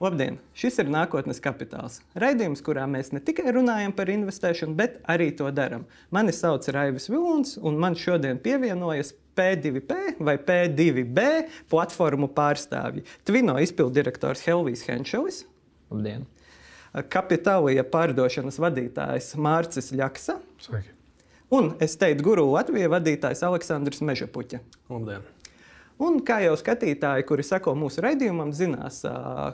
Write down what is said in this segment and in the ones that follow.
Labdien! Šis ir nākotnes kapitāls. Raidījums, kurā mēs ne tikai runājam par investēšanu, bet arī to darām. Mani sauc Raivis Vilons, un man šodien pievienojas P2P vai P2B platformu pārstāvji. Tvino izpildirektors Helvijs Henšelis. Labdien! Kapitālija pārdošanas vadītājs Mārcis Ļaksa. Sveiki! Un es teiktu, guru Latvijas vadītājs Aleksandrs Mežapuķa. Labdien! Un kā jau skatītāji, kuri seko mūsu raidījumam, zinās,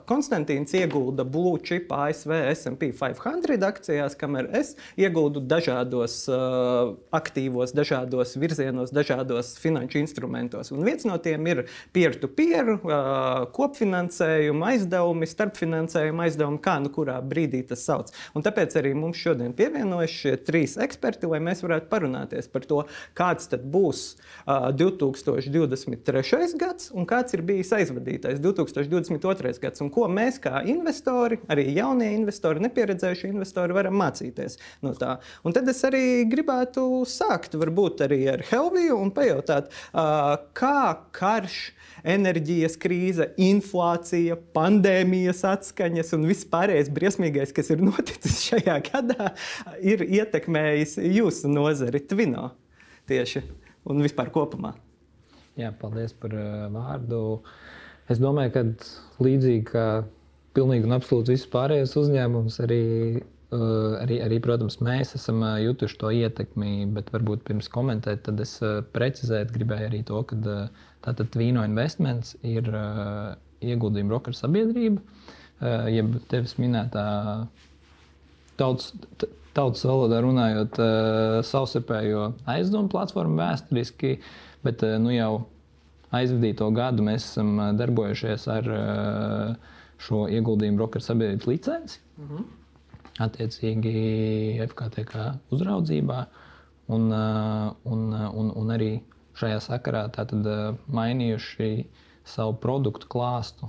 Konstantīns iegulda Blue Chip ASV SP 500 akcijās, kamēr es ieguldu dažādos aktīvos, dažādos virzienos, dažādos finanšu instrumentos. Un viens no tiem ir peer-to-peer, uh, kopfinansējuma aizdevumi, starpfinansējuma aizdevumi, kā nu kurā brīdī tas sauc. Un tāpēc arī mums šodien pievienojas šie trīs eksperti, lai mēs varētu parunāties par to, kāds tad būs uh, 2023 gads un kāds ir bijis aizvadītais 2022. gads, un ko mēs kā investori, arī jaunie investori, nepieredzējušie investori, varam mācīties no tā. Un tad es arī gribētu sākt varbūt arī ar Helviju un pajautāt, kā karš enerģijas krīze, inflācija, pandēmijas atskaņas un viss pārējais briesmīgais, kas ir noticis šajā gadā, ir ietekmējis jūsu nozari, Twino tieši un vispār kopumā. Jā, paldies par uh, vārdu. Es domāju, ka līdzīgi kā pilnīgi un absolūti visus pārējos uzņēmumus, arī, uh, arī, arī, protams, mēs esam uh, jutuši to ietekmi, bet varbūt pirms komentēt, tad es precizēt gribēju arī to, ka tātad Tvīno Investments ir ieguldījuma brokeru sabiedrība, jeb tevis minētā tautas. Tautas valodā runājot, uh, savstarpējo aizdomu platformu vēsturiski Bet eh, nu, jau aizvadīto gadu mēs esam eh, darbojušies ar eh, šo ieguldījumu brokeru sabiedrības licenci. Mm -hmm. Attiecīgi FKTK uzraudzībā. Un, un, un, un arī šajā sakarā mainījuši savu produktu klāstu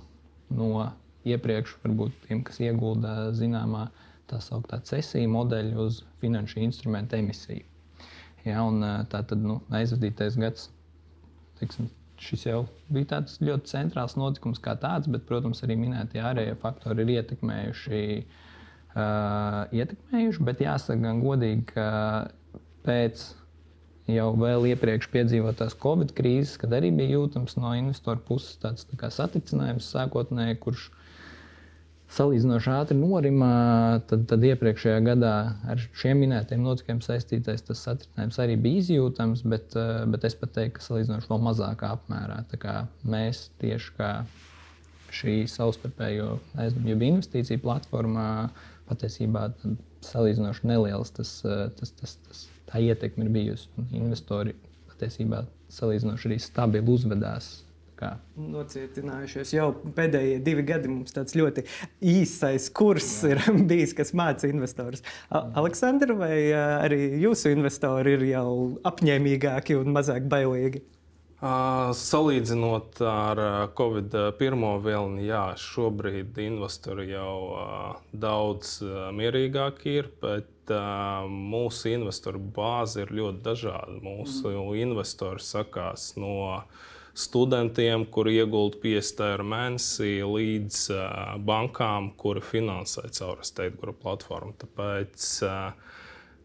no iepriekš, varbūt tiem, kas iegulda zināmā tā sauktā cesija modeļa uz finanšu instrumentu emisiju. Ja, un, tā tad nu, aizvadītais gads teiksim, šis jau bija tāds ļoti centrāls notikums kā tāds, bet, protams, arī minētie ārējie faktori ir ietekmējuši. Uh, ietekmējuši, bet jāsaka gan godīgi, ka pēc jau vēl iepriekš piedzīvotās Covid krīzes, kad arī bija jūtams no investoru puses tāds tā satricinājums sākotnēji, kurš salīdzinoši ātri norimā, tad, tad iepriekšējā gadā ar šiem minētiem notikumiem saistītais tas satricinājums arī bija izjūtams, bet, eh, bet es pat teiktu, ka salīdzinoši vēl mazākā apmērā. Mēs tieši kā šī savstarpējo aizdomību investīciju platformā patiesībā salīdzinoši neliels tas, eh, tas, tas, tas, tā ietekme ir bijusi. Investori patiesībā salīdzinoši arī stabili uzvedās kā nocietinājušies. Jau pēdējie divi gadi mums tāds ļoti īsais kurs Jā. ir bijis, kas māca investorus. Aleksandra, vai arī jūsu investori ir jau apņēmīgāki un mazāk bailīgi? Uh, salīdzinot ar Covid pirmo vilni, jā, šobrīd investori jau uh, daudz uh, mierīgāki ir, bet uh, mūsu investoru bāze ir ļoti dažāda. Mūsu mm. investori sakās no uh, studentiem, kuri iegulda 50 eiro mēnesī, līdz bankām, kuri finansē caur State Group platformu. Tāpēc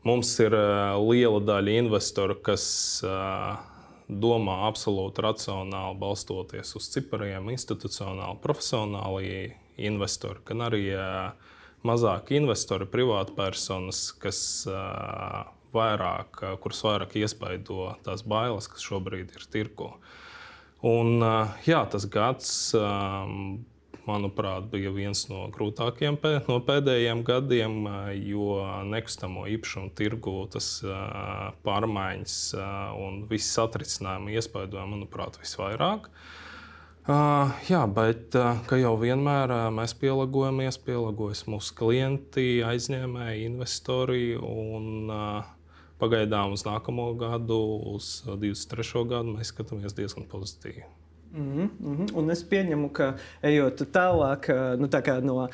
mums ir liela daļa investoru, kas domā absolūti racionāli, balstoties uz cipariem, institucionāli, profesionāli investori, gan arī mazāki investori, privātpersonas, kas vairāk, kuras vairāk iespaido tās bailes, kas šobrīd ir tirko. Uh, Un, jā, tas gads, manuprāt, bija viens no grūtākajiem no pēdējiem gadiem, jo nekustamo īpašumu tirgu tas pārmaiņas un viss satricinājumi iespaidoja, manuprāt, visvairāk. Uh, jā, bet uh, kā jau vienmēr uh, mēs pielāgojamies, pielāgojas mūsu klienti, aizņēmēji, investori. Un, uh, Pagaidām uz nākamo gadu, uz 23. gadu, mēs skatāmies diezgan pozitīvi. Mm -hmm. Un es pieņemu, ka ejot tālāk nu, tā no uh,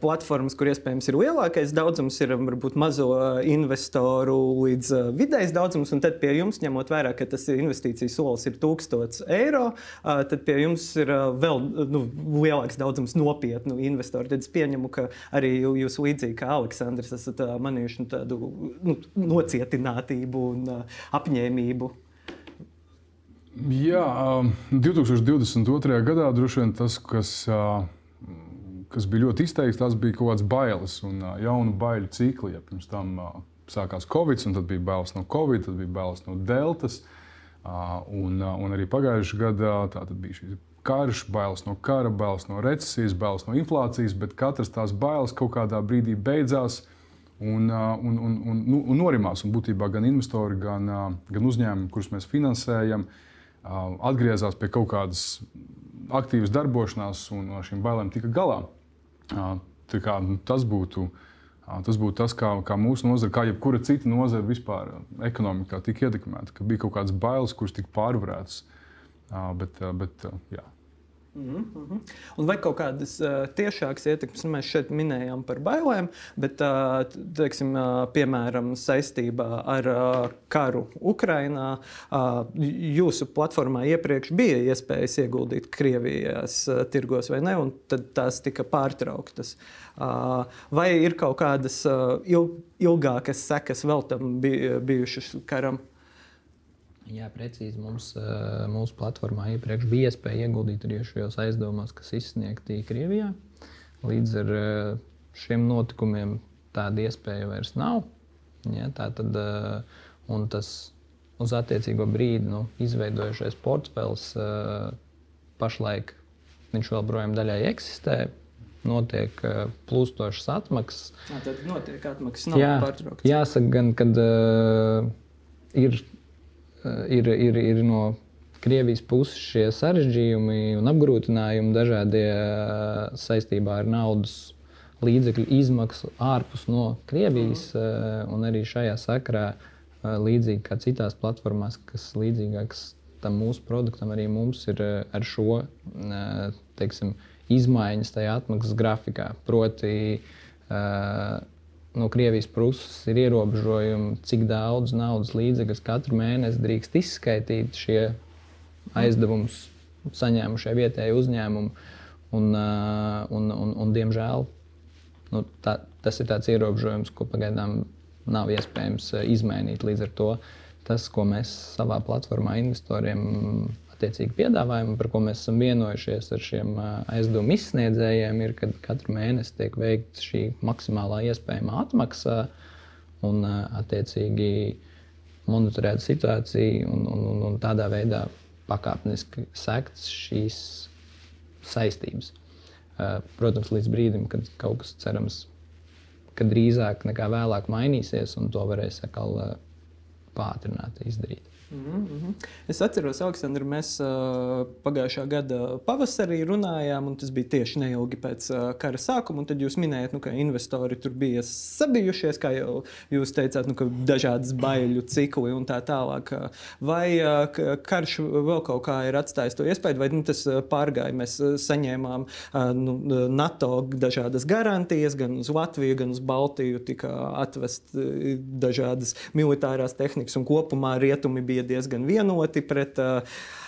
platformas, kur iespējams ir lielākais daudzums, ir varbūt mazo investoru līdz uh, vidējs daudzums, un tad pie jums, ņemot vērā, ka tas investīcijas solis ir 1000 eiro, uh, tad pie jums ir uh, vēl nu, lielāks daudzums nopietnu investoru. Tad es pieņemu, ka arī jūs līdzīgi kā Aleksandrs esat uh, manījuši tādu nu, nocietinātību un uh, apņēmību Jā, 2022. gadā droši vien tas, kas, kas bija ļoti izteikts, tas bija kaut kāds bailes un jaunu baiļu cikli. Ja pirms tam sākās Covid, un tad bija bailes no Covid, tad bija bailes no Deltas. Un, un arī pagājušajā gadā bija šis karš, bailes no kara, bailes no recesijas, bailes no inflācijas, bet katrs tās bailes kaut kādā brīdī beidzās un, un, un, un, nu, un norimās. Un būtībā gan investori, gan, gan uzņēmumi, kurus mēs finansējam, uh, atgriezās pie kaut kādas aktīvas darbošanās un no šīm bailēm tika galā. Kā, nu, tas būtu tas, būtu tas kā, kā mūsu nozare, kā jebkura cita nozare vispār ekonomikā tika ietekmēta, ka bija kaut kādas bailes, kuras tika pārvarētas. Bet, bet, jā. Mm -hmm. Un vai kaut kādas uh, tiešākas ietekmes, mēs šeit minējām par bailēm, bet, uh, teiksim, uh, piemēram, saistībā ar uh, karu Ukrajinā, uh, jūsu platformā iepriekš bija iespējas ieguldīt Krievijas uh, tirgos vai ne, un tad tās tika pārtrauktas. Uh, vai ir kaut kādas uh, ilgākas sekas vēl tam bijušas karam? Jā, precīzi. Mums, mūsu platformā iepriekš bija iespēja ieguldīt arī šajos aizdomos, kas izsniegti Krievijā. Līdz ar šiem notikumiem tāda iespēja vairs nav. Ja, tā tad, eh, tas uz attiecīgo brīdi nu, izveidojušais portfels pašlaik viņš vēl projām daļai eksistē. Notiek plūstošas atmaksas. Jā, tad notiek atmaksas, nav pārtrauktas. Jāsaka, gan, kad uh, ir ir, ir, ir no Krievijas puses šie sarežģījumi un apgrūtinājumi dažādie saistībā ar naudas līdzekļu izmaksu ārpus no Krievijas. Mhm. Un arī šajā sakarā, līdzīgi kā citās platformās, kas līdzīgākas tam mūsu produktam, arī mums ir ar šo teiksim, izmaiņas tajā atmaksas grafikā. Proti, no Krievijas puses ir ierobežojumi, cik daudz naudas līdzekļus katru mēnesi drīkst izskaitīt šie aizdevumus saņēmušie vietējie uzņēmumi. Un, un, un, un, diemžēl nu, tā, tas ir tāds ierobežojums, ko pagaidām nav iespējams izmainīt. Līdz ar to tas, ko mēs savā platformā investoriem attiecīgi piedāvājumu, par ko mēs esam vienojušies ar šiem aizdevumu izsniedzējiem, ir, ka katru mēnesi tiek veikta šī maksimālā iespējamā atmaksa un attiecīgi monitorēt situāciju un, un, un, un tādā veidā pakāpeniski sekts šīs saistības. Protams, līdz brīdim, kad kaut kas cerams, ka drīzāk nekā vēlāk mainīsies, un to varēs atkal pātrināt, izdarīt. Mm -hmm. Es atceros, Aleksandrs, mēs uh, pagājušā gada pavasarī runājām, un tas bija tieši neilgi pēc uh, kara sākuma. Tad jūs minējāt, nu, ka investori tur bija sabijušies, kā jau jūs teicāt, nu, dažādas baiļu cikli un tā tālāk. Vai uh, karš vēl kaut kā ir atstājis to iespēju, vai nu, tas pārgāja? Mēs saņēmām nu, NATO dažādas garantijas, gan uz Latviju, gan uz Baltiju tika atvest dažādas militārās tehnikas, un kopumā rietumi bija bija diezgan vienoti pret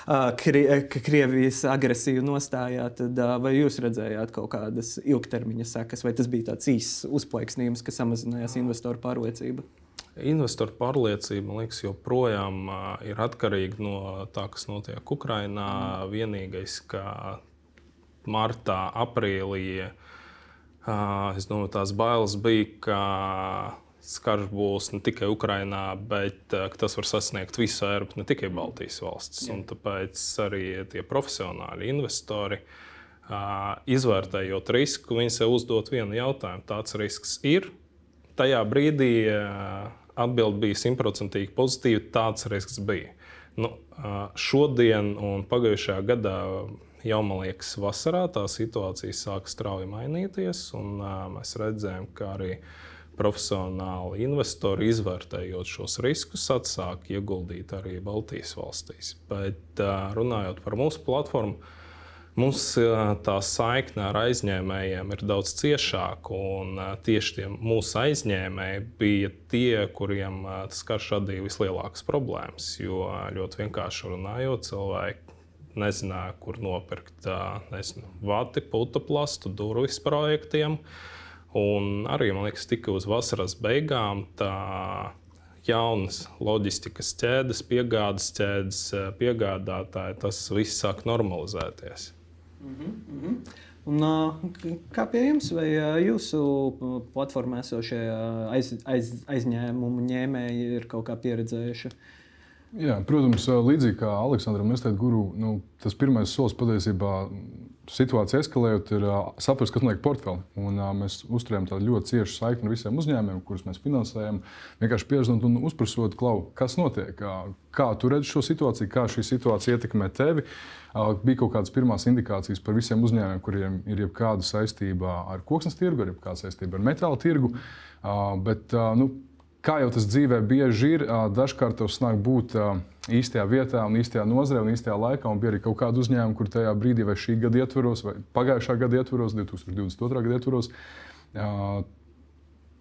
Krievijas agresiju nostājā. Tad, vai jūs redzējāt kaut kādas ilgtermiņa sekas, vai tas bija tāds īsts uzplaiksnījums, kas samazinājās investoru pārliecību? Investoru pārliecība, man liekas, joprojām ir atkarīga no tā, kas notiek Ukrajinā. Mm. Vienīgais, ka martā, aprīlī, es domāju, tās bailes bija, ka karš būs ne tikai Ukrajinā, bet uh, tas var sasniegt visu Eiropu, ne tikai Baltijas valstis. Tāpēc arī tie profesionāli investori, uh, izvērtējot risku, viņi sev uzdot vienu jautājumu. Tāds risks ir. Tajā brīdī uh, atbilde bija simtprocentīgi pozitīva. Tāds risks bija. Nu, šodien un pagājušajā gadā jau, man liekas, vasarā tā situācija sāka strauji mainīties. Un, mēs redzējām, ka arī uh, profesionāli investori, izvērtējot šos riskus, atsāk ieguldīt arī Baltijas valstīs. Bet runājot par mūsu platformu, mums tā saikne ar aizņēmējiem ir daudz ciešāka. Tieši tie mūsu aizņēmēji bija tie, kuriem tas karš radīja vislielākas problēmas. Jo ļoti vienkārši runājot, cilvēki nezināja, kur nopirkt nezinu, vati, putekļu, durvis projektiem. Un arī, man liekas, tikai uz vasaras beigām tā jaunas loģistikas ķēdes, piegādes ķēdes, piegādātāji, tas viss sāk normalizēties. Mm -hmm. Un, kā pie jums, vai jūsu platformā esošie aiz, aiz, aizņēmumu ņēmēji ir kaut kā pieredzējuši? Jā, protams, līdzīgi kā Aleksandram Nestēt guru, nu, tas pirmais solis patiesībā situācija eskalējot, ir saprast, kas notiek portfelī. Mēs uzturējam tādu ļoti ciešu saikni ar visiem uzņēmumiem, kurus mēs finansējam. Vienkārši piezīmēt un uzprasot, klau, kas notiek, kā, kā tu redzi šo situāciju, kā šī situācija ietekmē tevi. Bija kaut kādas pirmās indikācijas par visiem uzņēmumiem, kuriem ir jebkāda saistība ar koksnes tirgu, jebkāda saistība ar metāla tirgu. Bet, nu, kā jau tas dzīvē bieži ir, dažkārt tev snāk būt īstajā vietā, un īstajā nozarē un īstajā laikā. Un bija arī kaut kāda uzņēmuma, kur tajā brīdī, vai šī gada ietvaros, vai pagājušā gada ietvaros, 2022. gada ietvaros,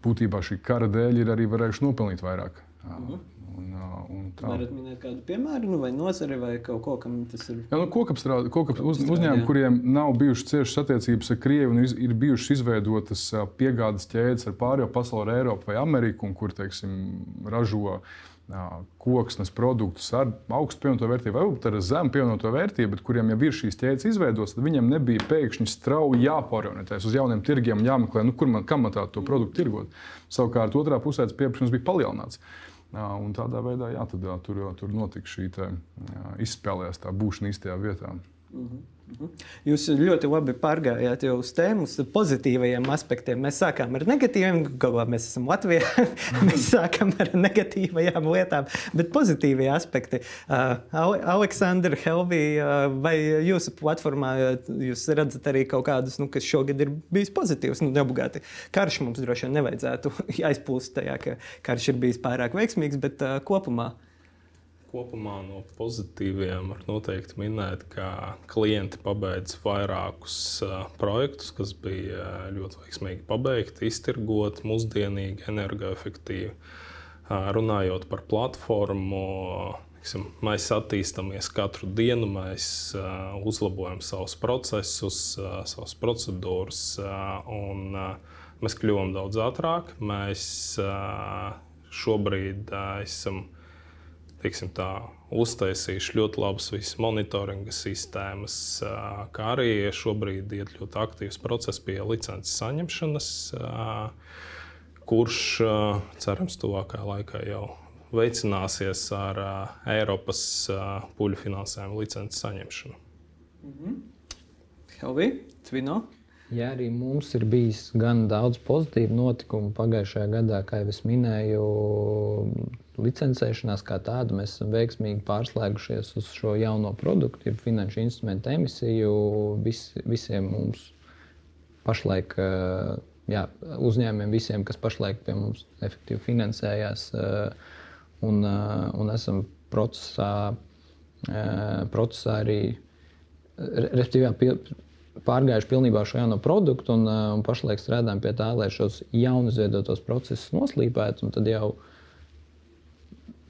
būtībā šī kara dēļ ir arī varējuši nopelnīt vairāk. Mhm. Un, un tā. Varat minēt kādu piemēru, nu, vai nozari, vai kaut ko, kam tas ir? Jā, nu, kokapstrāde, kokap uz, uzņēmumi, kuriem nav bijušas ciešas attiecības ar Krievu un iz, ir bijušas izveidotas piegādes ķēdes ar pārējo pasauli, Eiropu vai Ameriku, un kur teiksim, ražo koksnes produktus ar augstu pievienoto vērtību, vai ar zemu pievienoto vērtību, bet kuriem jau ir šīs ķēdes izveidotas, tad viņiem nebija pēkšņi strauji jāpārorientējas uz jauniem tirgiem un jāmeklē, nu, kur man, man tā to produktu tirgot. Savukārt otrā pusē tas pieprasījums bija palielināts. Un tādā veidā jā, tad, tur, tur notika šī te, jā, izspēlējās tā būšana īstajā vietā. Mm -hmm. Jūs ļoti labi pārgājāt jau uz tēmu, uz pozitīvajiem aspektiem. Mēs sākām ar negatīviem, galvā mēs esam Latvijā. mēs sākām ar negatīvajām lietām, bet pozitīvie aspekti. Uh, Aleksandra, Helvija, uh, vai jūsu platformā jūs redzat arī kaut kādus, nu, kas šogad ir bijis pozitīvs, nu, neobligāti. Karš mums droši vien nevajadzētu aizplūst tajā, ka karš ir bijis pārāk veiksmīgs, bet uh, kopumā kopumā no pozitīviem var noteikti minēt, ka klienti pabeidz vairākus uh, projektus, kas bija uh, ļoti veiksmīgi pabeigti, iztirgot, mūsdienīgi, energoefektīvi. Uh, runājot par platformu, tiksim, mēs attīstāmies katru dienu, mēs uzlabojam savus procesus, savas procedūras, un mēs kļuvām daudz ātrāk. Mēs šobrīd esam tā, uztaisījuši ļoti labas visas monitoringa sistēmas, kā arī šobrīd ir ļoti aktīvs process pie licences saņemšanas, kurš cerams tuvākajā laikā jau veicināsies ar Eiropas puļu finansējumu licences saņemšanu. -hmm. Helvi, Tvino. Jā, arī mums ir bijis gan daudz pozitīvu notikumu pagājušajā gadā, kā jau es minēju, licencēšanās kā tāda. Mēs esam veiksmīgi pārslēgušies uz šo jauno produktu, jeb finanšu instrumentu emisiju. Vis, visiem mums pašlaik, jā, uzņēmumiem, visiem, kas pašlaik pie mums efektīvi finansējās, un, un esam procesā, procesā arī. Respektīvi, pārgājuši pilnībā šo jauno produktu un, uh, un pašlaik strādājam pie tā, lai šos jaunu izveidotos procesus noslīpētu. Tad jau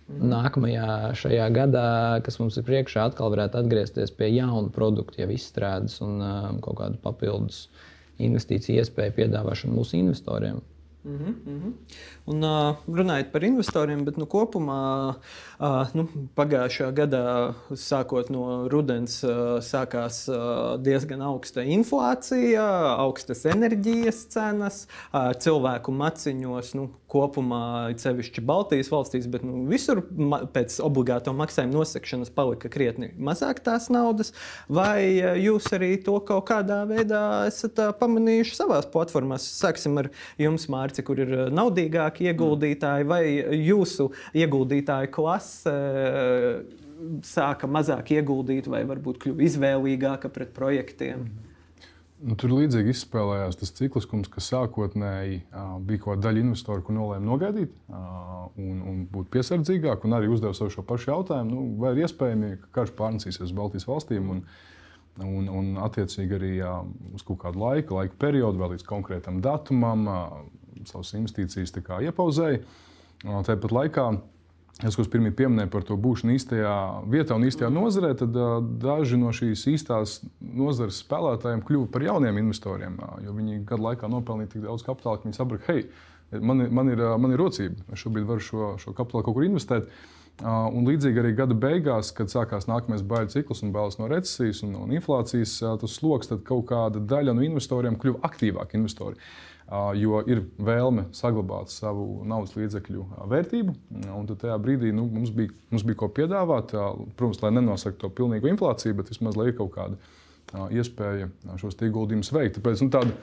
nākamajā šajā gadā, kas mums ir priekšā, atkal varētu atgriezties pie jaunu produktu, jau izstrādes un uh, kaut kādu papildus investīciju iespēju piedāvāšanu mūsu investoriem. Mm -hmm, mm -hmm. Un, uh, runājot par investoriem, bet nu, kopumā uh, nu, pagājušajā gadā, sākot no rudens, uh, sākās uh, diezgan augsta inflācija, augstas enerģijas cenas, uh, cilvēku maciņos. Nu, kopumā, sevišķi Baltijas valstīs, bet nu, visur pēc obligāto maksājumu nosekšanas palika krietni mazāk tās naudas. Vai jūs arī to kaut kādā veidā esat uh, pamanījuši savā platformās? Sāksim ar jums, Mārcis komerci, kur ir eh, naudīgāki ieguldītāji, vai jūsu ieguldītāju klase eh, sāka mazāk ieguldīt, vai varbūt kļuva izvēlīgāka pret projektiem? Nu, tur līdzīgi izspēlējās tas cikliskums, kas sākotnēji uh, bija kaut kāda daļa investoru, kur nolēma nogaidīt uh, un, un būt piesardzīgāk, un arī uzdeva sev šo pašu jautājumu, nu, vai ir iespējams, ka karš pārnesīsies uz Baltijas valstīm. Un, un, un attiecīgi arī uh, uz kaut kādu laiku, laika periodu, vēl līdz konkrētam datumam, savas investīcijas iepauzēja. Uh, tāpat laikā Es, ko pirmie pieminēju par to būšanu īstajā vietā un īstajā nozarē, tad daži no šīs īstās nozares spēlētājiem kļuva par jauniem investoriem. Jo viņi gadu laikā nopelnīja tik daudz kapitāla, ka viņi saprata, hei, man, man, ir, man ir rocība, es šobrīd varu šo, šo kapitālu kaut kur investēt. Un līdzīgi arī gada beigās, kad sākās nākamais baiļu cikls un bailes no recesijas un, un inflācijas, tas sloks, tad kaut kāda daļa no investoriem kļuva aktīvāki investori. Jo ir vēlme saglabāt savu naudas līdzekļu vērtību. Un tajā brīdī nu, mums, bija, mums bija ko piedāvāt. Protams, lai nenosaktu to pilnīgu inflāciju, bet vismaz lai ir kaut kāda iespēja šos ieguldījumus veikt. Tāpēc nu, tāda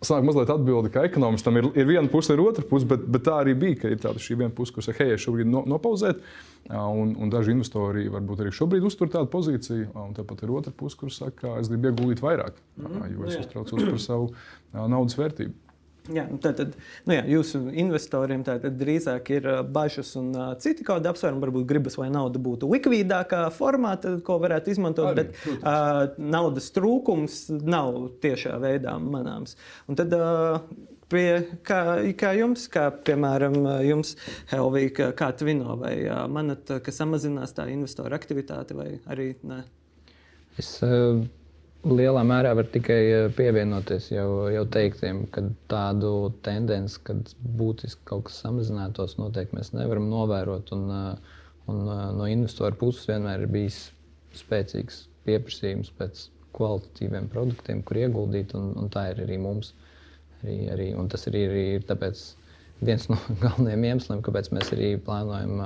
Sāk mazliet atbildi, ka ekonomistam ir, ir viena puse, ir otra puse, bet, bet tā arī bija, ir tāda šī viena puse, kas saka, hei, šobrīd no, nopauzēt, un, un daži investori varbūt arī šobrīd uztur tādu pozīciju, un tāpat ir otra puse, kur saka, es gribu ieguldīt vairāk, jo es uztraucos par savu naudas vērtību. Jā, nu tad, tad, nu jā, jūsu investoriem tātad drīzāk ir bažas un uh, citi kaut kādi apsvērumi. Varbūt gribas, lai nauda būtu likvidākā formā, tad, ko varētu izmantot, Arī, bet uh, naudas trūkums nav tiešā veidā manāms. Un tad, uh, Pie, kā, kā jums, kā piemēram jums, Helvija, kā Twino, vai uh, manat, ka samazinās tā investoru aktivitāte vai arī ne? Es uh, lielā mērā var tikai eh, pievienoties jau, jau teiktiem, ka tādu tendenci, kad būtiski kaut kas samazinātos, noteikti mēs nevaram novērot. Un, eh, un eh, no investoru puses vienmēr ir bijis spēcīgs pieprasījums pēc kvalitatīviem produktiem, kur ieguldīt, un, un tā ir arī mums. Arī, arī, un tas arī, arī ir tāpēc viens no galvenajiem iemesliem, kāpēc mēs arī plānojam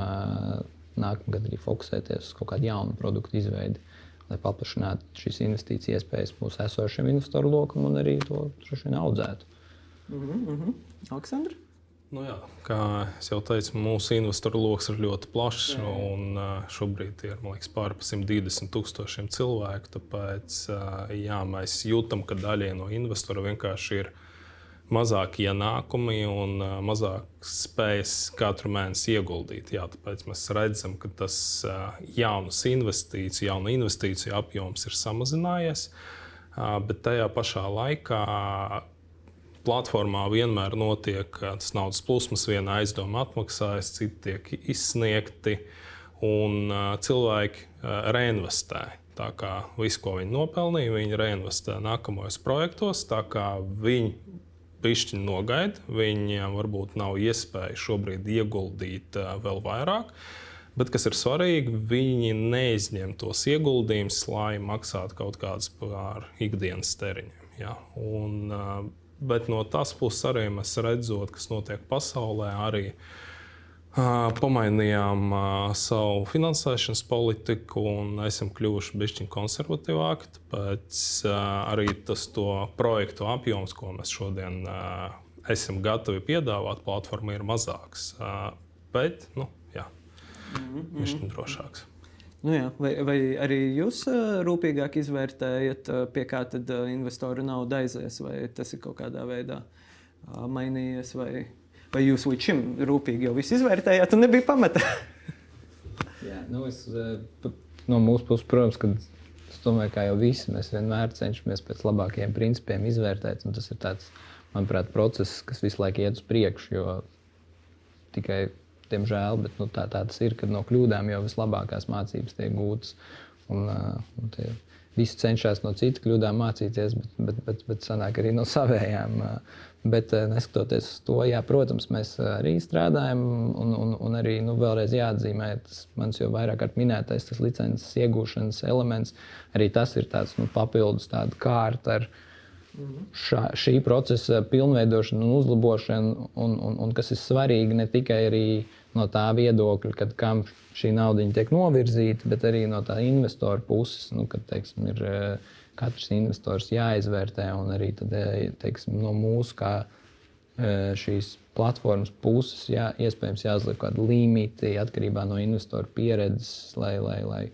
nākamgad arī fokusēties uz kaut kādu jaunu produktu izveidi. Uh, lai paplašinātu šīs investīcijas iespējas mūsu esošiem investoru lokam un arī to vien audzētu. Mm -hmm. Aleksandra? Nu jā, kā jau teicu, mūsu investoru lokus ir ļoti plašs. Un, šobrīd ir liekas, pāri 120 tūkstošiem cilvēku. Tāpēc jā, mēs jūtam, ka daļai no investoru vienkārši ir mazāk ienākumi un mazāk spējas katru mēnesi ieguldīt. Jā, tāpēc mēs redzam, ka tas jaunas investīciju, jaunu investīciju apjoms ir samazinājies, bet tajā pašā laikā platformā vienmēr notiek tas naudas plūsmas, viena aizdoma atmaksājas, citi tiek izsniegti, un cilvēki reinvestē. Tā kā visu, ko viņi nopelnīja, viņi reinvestē nākamajos projektos, tā kā viņi pišķiņi nogaida. Viņiem varbūt nav iespēja šobrīd ieguldīt vēl vairāk. Bet, kas ir svarīgi, viņi neizņem tos ieguldījumus, lai maksātu kaut kādas par ikdienas tēriņiem. Ja? Un, bet no tās puses arī mēs redzam, kas notiek pasaulē. Arī uh, Pamainījām savu finansēšanas politiku un esam kļuvuši bišķiņ konservatīvāki. Tāpēc arī tas projektu apjoms, ko mēs šodien esam gatavi piedāvāt, platforma ir mazāks. Bet, nu, jā, bišķiņ mhm. drošāks. Nu jā, vai, vai arī jūs rūpīgāk izvērtējat, pie kā tad investoru nauda aizies, vai tas ir kaut kādā veidā mainījies? Vai... Vai jūs līdz šim rūpīgi jau visu izvērtējāt un nebija pamata? Jā, nu es, eh, no mūsu puses, protams, ka es domāju, ka jau visi mēs vienmēr cenšamies pēc labākajiem principiem izvērtēt. Tas ir tāds, manuprāt, process, kas visu laiku iet uz priekšu. Jo tikai, diemžēl, bet nu, tā, tā tas ir, kad no kļūdām jau vislabākās mācības tiek gūtas. Un, uh, un tie, visi cenšas no citu kļūdām mācīties, bet, bet, bet, bet sanāk arī no savējām. Bet neskatoties uz to, jā, protams, mēs arī strādājam, un, un, un arī nu, vēlreiz jāatzīmē, tas mans jau vairāk kārt minētais, tas licences iegūšanas elements, arī tas ir tāds nu, papildus tāda kārta ar šā, šī procesa pilnveidošanu un uzlabošanu, un, un, un kas ir svarīgi ne tikai no tā viedokļa, kad kam šī nauda tiek novirzīta, bet arī no tā investora puses, nu, kad teiksim, ir katrs investors jāizvērtē un arī tad, e, teiksim, no mūsu kā e, šīs platformas puses jā, iespējams jāuzliek kāda limita atkarībā no investora pieredzes, lai, lai, lai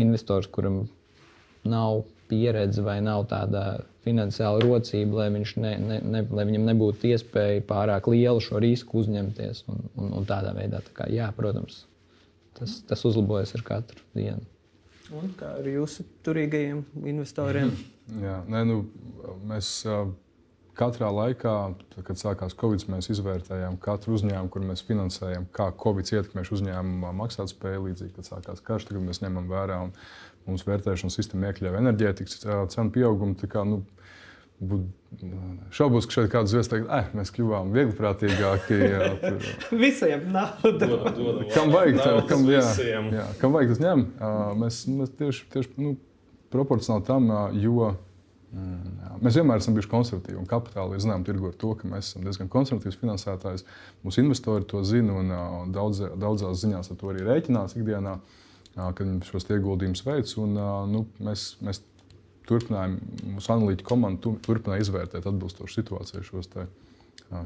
investors, kuram nav pieredze vai nav tāda finansiāla rocība, lai, ne, ne, ne, lai viņam nebūtu iespēja pārāk lielu šo risku uzņemties. Un, un, un tādā veidā, tā kā, jā, protams, tas, tas uzlabojas ar katru dienu. Un kā ar jūsu turīgajiem investoriem? Jā, nē, nu, mēs katrā laikā, tad, kad sākās Covid, mēs izvērtējām katru uzņēmumu, kur mēs finansējam, kā Covid ietekmēs uzņēmuma maksātspēju. Līdzīgi, kad sākās karš, tagad mēs ņemam vērā un mūsu vērtēšanas sistēma iekļauj enerģētikas cenu pieaugumu. Kā, nu, Šaubos, ka šeit kāds zvēs teikt, eh, mēs kļuvām vieglprātīgāki. Jā, tur, Visiem nauda. kam vajag, tā, kam, jā, jā, kam vajag tas ņem? Mēs, mēs tieši, tieši nu, proporcionāli tam, jo Mm, jā. Mēs vienmēr esam bijuši konservatīvi un kapitāli ir zināms tirgu ar to, ka mēs esam diezgan konservatīvs finansētājs. Mūsu investori to zina un daudz, daudzās ziņās ar to arī rēķinās ikdienā, kad viņi šos ieguldījumus veic. Un, nu, mēs, mēs turpinājām, mūsu analītiķu komanda turpināja izvērtēt atbilstoši situācijai šos te, uh,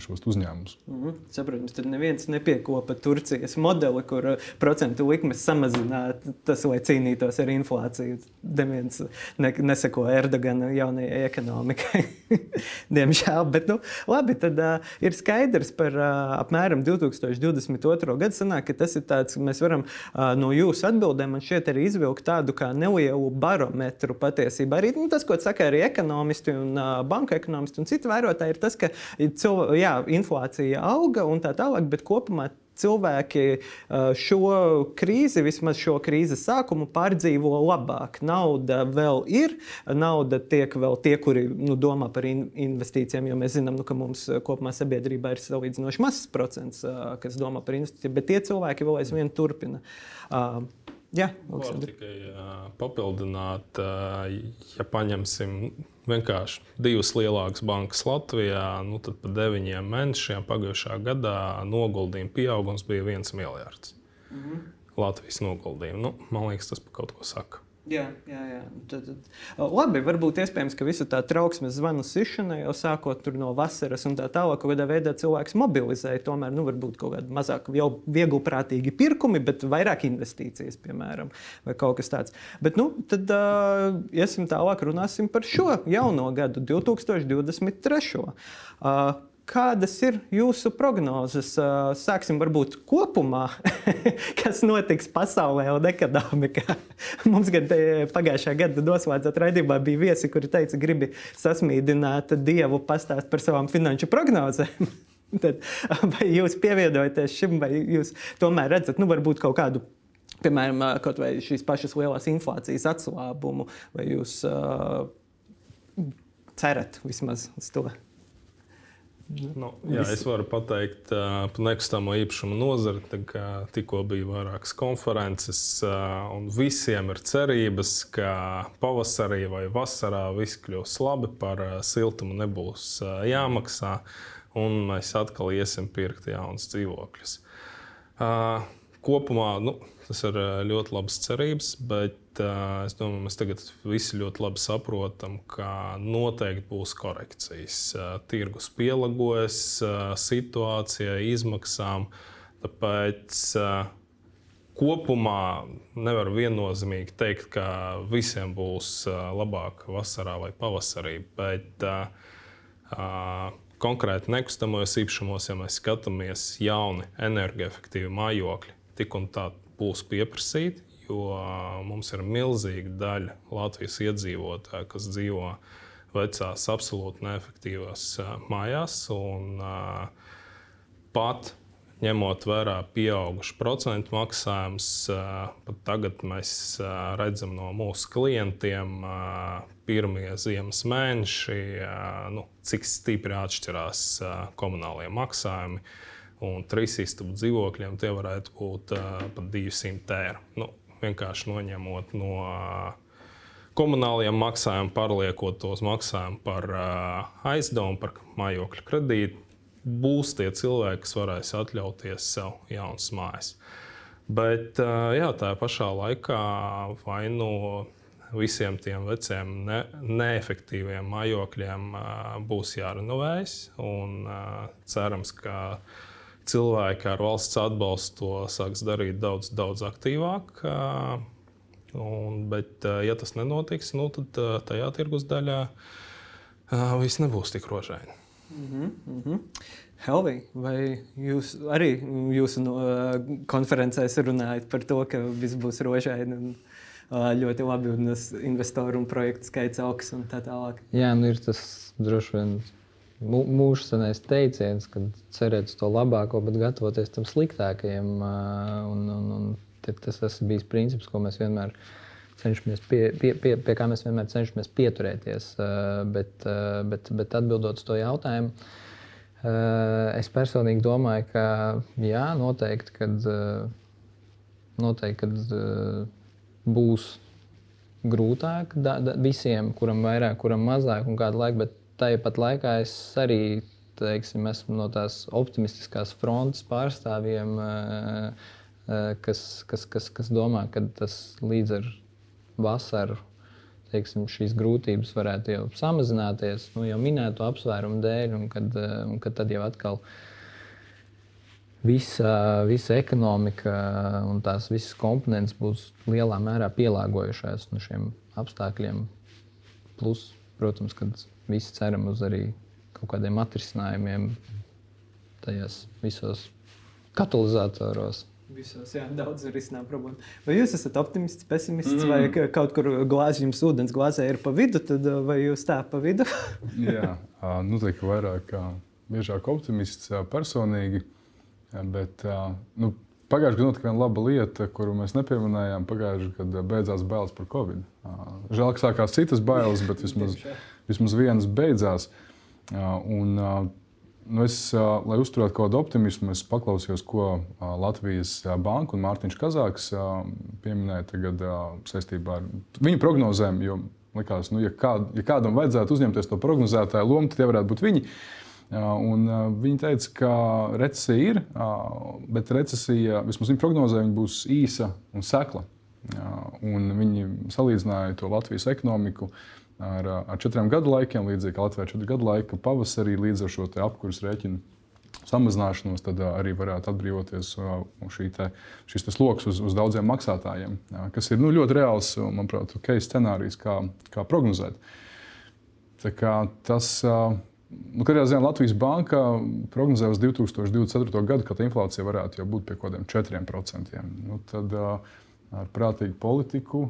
šos uzņēmumus. Mm -hmm. Saprotams, tad neviens nepiekopa Turcijas modeli, kur procentu likmes samazinātu, tas, lai cīnītos ar inflāciju. Neviens ne, neseko Erdogana jaunajai ekonomikai. Diemžēl, bet nu, labi, tad uh, ir skaidrs par uh, apmēram 2022. gadu. Sanāk, tas ir tāds, mēs varam uh, no jūsu atbildēm man šeit arī izvilkt tādu kā nelielu barometru patiesībā. Arī nu, tas, ko saka arī ekonomisti un uh, banka ekonomisti un citi vērotāji, ir tas, ka cilvēki jā, inflācija auga un tā tālāk, bet kopumā cilvēki šo krīzi, vismaz šo krīzes sākumu, pārdzīvo labāk. Nauda vēl ir, nauda tiek vēl tie, kuri nu, domā par investīcijām, jo mēs zinām, nu, ka mums kopumā sabiedrībā ir salīdzinoši mazs procents, kas domā par investīcijām, bet tie cilvēki vēl aizvien turpina. Jā, Varu tikai uh, papildināt, uh, ja paņemsim vienkārši divas lielākas bankas Latvijā, nu tad pa deviņiem mēnešiem pagājušā gadā noguldījuma pieaugums bija viens miljards. Mm -hmm. Latvijas noguldījumu. Nu, man liekas, tas par kaut ko saka. Jā, jā, jā. Tad, tad, labi, varbūt iespējams, ka visa tā trauksmes zvanu sišana jau sākot no vasaras un tā tālāk, kādā veidā cilvēks mobilizēja. Tomēr, nu, varbūt kaut kādi mazāk vieglprātīgi pirkumi, bet vairāk investīcijas, piemēram, vai kaut kas tāds. Bet, nu, tad uh, iesim tālāk, runāsim par šo jauno gadu, 2023. Uh, Kādas ir jūsu prognozes? Sāksim varbūt kopumā, kas notiks pasaulē un ekonomikā. Mums gan pagājušā gada noslēdzot raidījumā bija viesi, kuri teica, gribi sasmīdināt Dievu, pastāst par savām finanšu prognozēm. Tad, vai jūs pievienojaties šim, vai jūs tomēr redzat, nu, kaut kādu piemēram, kaut vai šīs pašas lielās inflācijas atslābumu, vai jūs uh, cerat vismaz uz to? Nu, jā, es varu pateikt uh, par nekustamo īpašumu nozari. Tikko bija vairākas konferences, uh, un visiem ir cerības, ka pavasarī vai vasarā viss kļūs labi, par uh, siltumu nebūs uh, jāmaksā, un mēs atkal iesim pirkt jaunus dzīvokļus. Uh, kopumā nu, tas ir ļoti labs cerības, bet uh, es domāju, mēs tagad visi ļoti labi saprotam, ka noteikti būs korekcijas. Uh, tirgus pielāgojas uh, situācijai, izmaksām. Tāpēc uh, kopumā nevar viennozīmīgi teikt, ka visiem būs uh, labāk vasarā vai pavasarī. Bet, uh, uh, Konkrēti nekustamos īpašumos, ja mēs skatāmies jauni, energoefektīvi mājokļi, tik un tā būs pieprasīti jo mums ir milzīga daļa Latvijas iedzīvotāju, kas dzīvo vecās, absolūti neefektīvās mājās. Un, pat ņemot vērā pieaugušu procentu maksājumus, pat tagad mēs redzam no mūsu klientiem, pirmie ziemas mēneši, nu, cik stipri atšķirās komunālie maksājumi. Un trīs istabu dzīvokļiem tie varētu būt uh, pat 200 eiro. Nu, vienkārši noņemot no komunālajiem maksājumiem, pārliekot tos maksājumus par aizdevumu, par mājokļu kredītu, būs tie cilvēki, kas varēs atļauties sev jaunas mājas. Bet jā, tā pašā laikā vai nu visiem tiem veciem, ne, neefektīviem mājokļiem būs jārenovējas. Cerams, ka cilvēki ar valsts atbalstu to sāks darīt daudz, daudz aktīvāk. Un, bet, ja tas nenotiks, nu, tad tajā tirgus daļā viss nebūs tik rožaini. Mm -hmm, mm -hmm. Helvī, vai jūs arī jūsu no, konferencēs runājat par to, ka viss būs rožaini un ļoti labi un investoru un projektu skaits augs un tā tālāk? Jā, nu ir tas droši vien mūža senais teiciens, ka cerēt uz to labāko, bet gatavoties tam sliktākajam. Un, un, un tas, tas bijis princips, ko mēs vienmēr cenšamies pie, pie, pie, pie kā mēs vienmēr cenšamies pieturēties. Bet, bet, bet atbildot uz to jautājumu, es personīgi domāju, ka jā, noteikti, kad, noteikti, kad būs grūtāk da, da, visiem, kuram vairāk, kuram mazāk un kādu laiku, bet tāpat laikā es arī teiksim, esmu no tās optimistiskās frontes pārstāvjiem, kas, kas, kas, kas domā, ka tas līdz ar vasaru teiksim, šīs grūtības varētu jau samazināties, nu, jau minēto apsvērumu dēļ, un kad, un kad tad jau atkal visa, visa ekonomika un tās visas komponentes būs lielā mērā pielāgojušās nu, šiem apstākļiem. Plus, protams, kad visi ceram uz arī kaut kādiem atrisinājumiem tajos visos katalizatoros. Visos, jā, daudz ir izsnāta problēma. Vai jūs esat optimists, pesimists, mm. vai kaut kur glāzē jums ūdens glāzē ir pa vidu, tad vai jūs tā pa vidu? jā, noteikti vairāk, biežāk optimists personīgi. Bet nu, pagājušajā gadā notika viena laba lieta, kuru mēs nepieminējām. Pagājušajā gadā beidzās bailes par covid. Žēl, ka sākās citas bailes, bet vismaz, vismaz vienas beidzās. Un, Nu es, lai uzturētu kādu optimismu, es paklausījos, ko Latvijas banka un Mārtiņš Kazāks pieminēja tagad saistībā ar viņu prognozēm. Jo likās, nu, ja, kād, ja kādam vajadzētu uzņemties to prognozētāju lomu, tad tie varētu būt viņi. Un viņi teica, ka recesija ir, bet recesija, vismaz viņa prognozē, viņa būs īsa un sekla. Un viņi salīdzināja to Latvijas ekonomiku ar, ar četriem gadu laikiem, līdzīgi kā Latvijā četru gadu laika pavasarī, līdz ar šo apkursu rēķinu samazināšanos, tad arī varētu atbrīvoties šī te, šis sloks uz, uz daudziem maksātājiem, kas ir nu, ļoti reāls, manuprāt, okay, scenārijs, kā, kā prognozēt. Tas, nu, Katrā ziņā Latvijas banka prognozē uz 2024. gadu, ka tā inflācija varētu jau būt pie kaut kādiem 4%. Nu, tad ar prātīgu politiku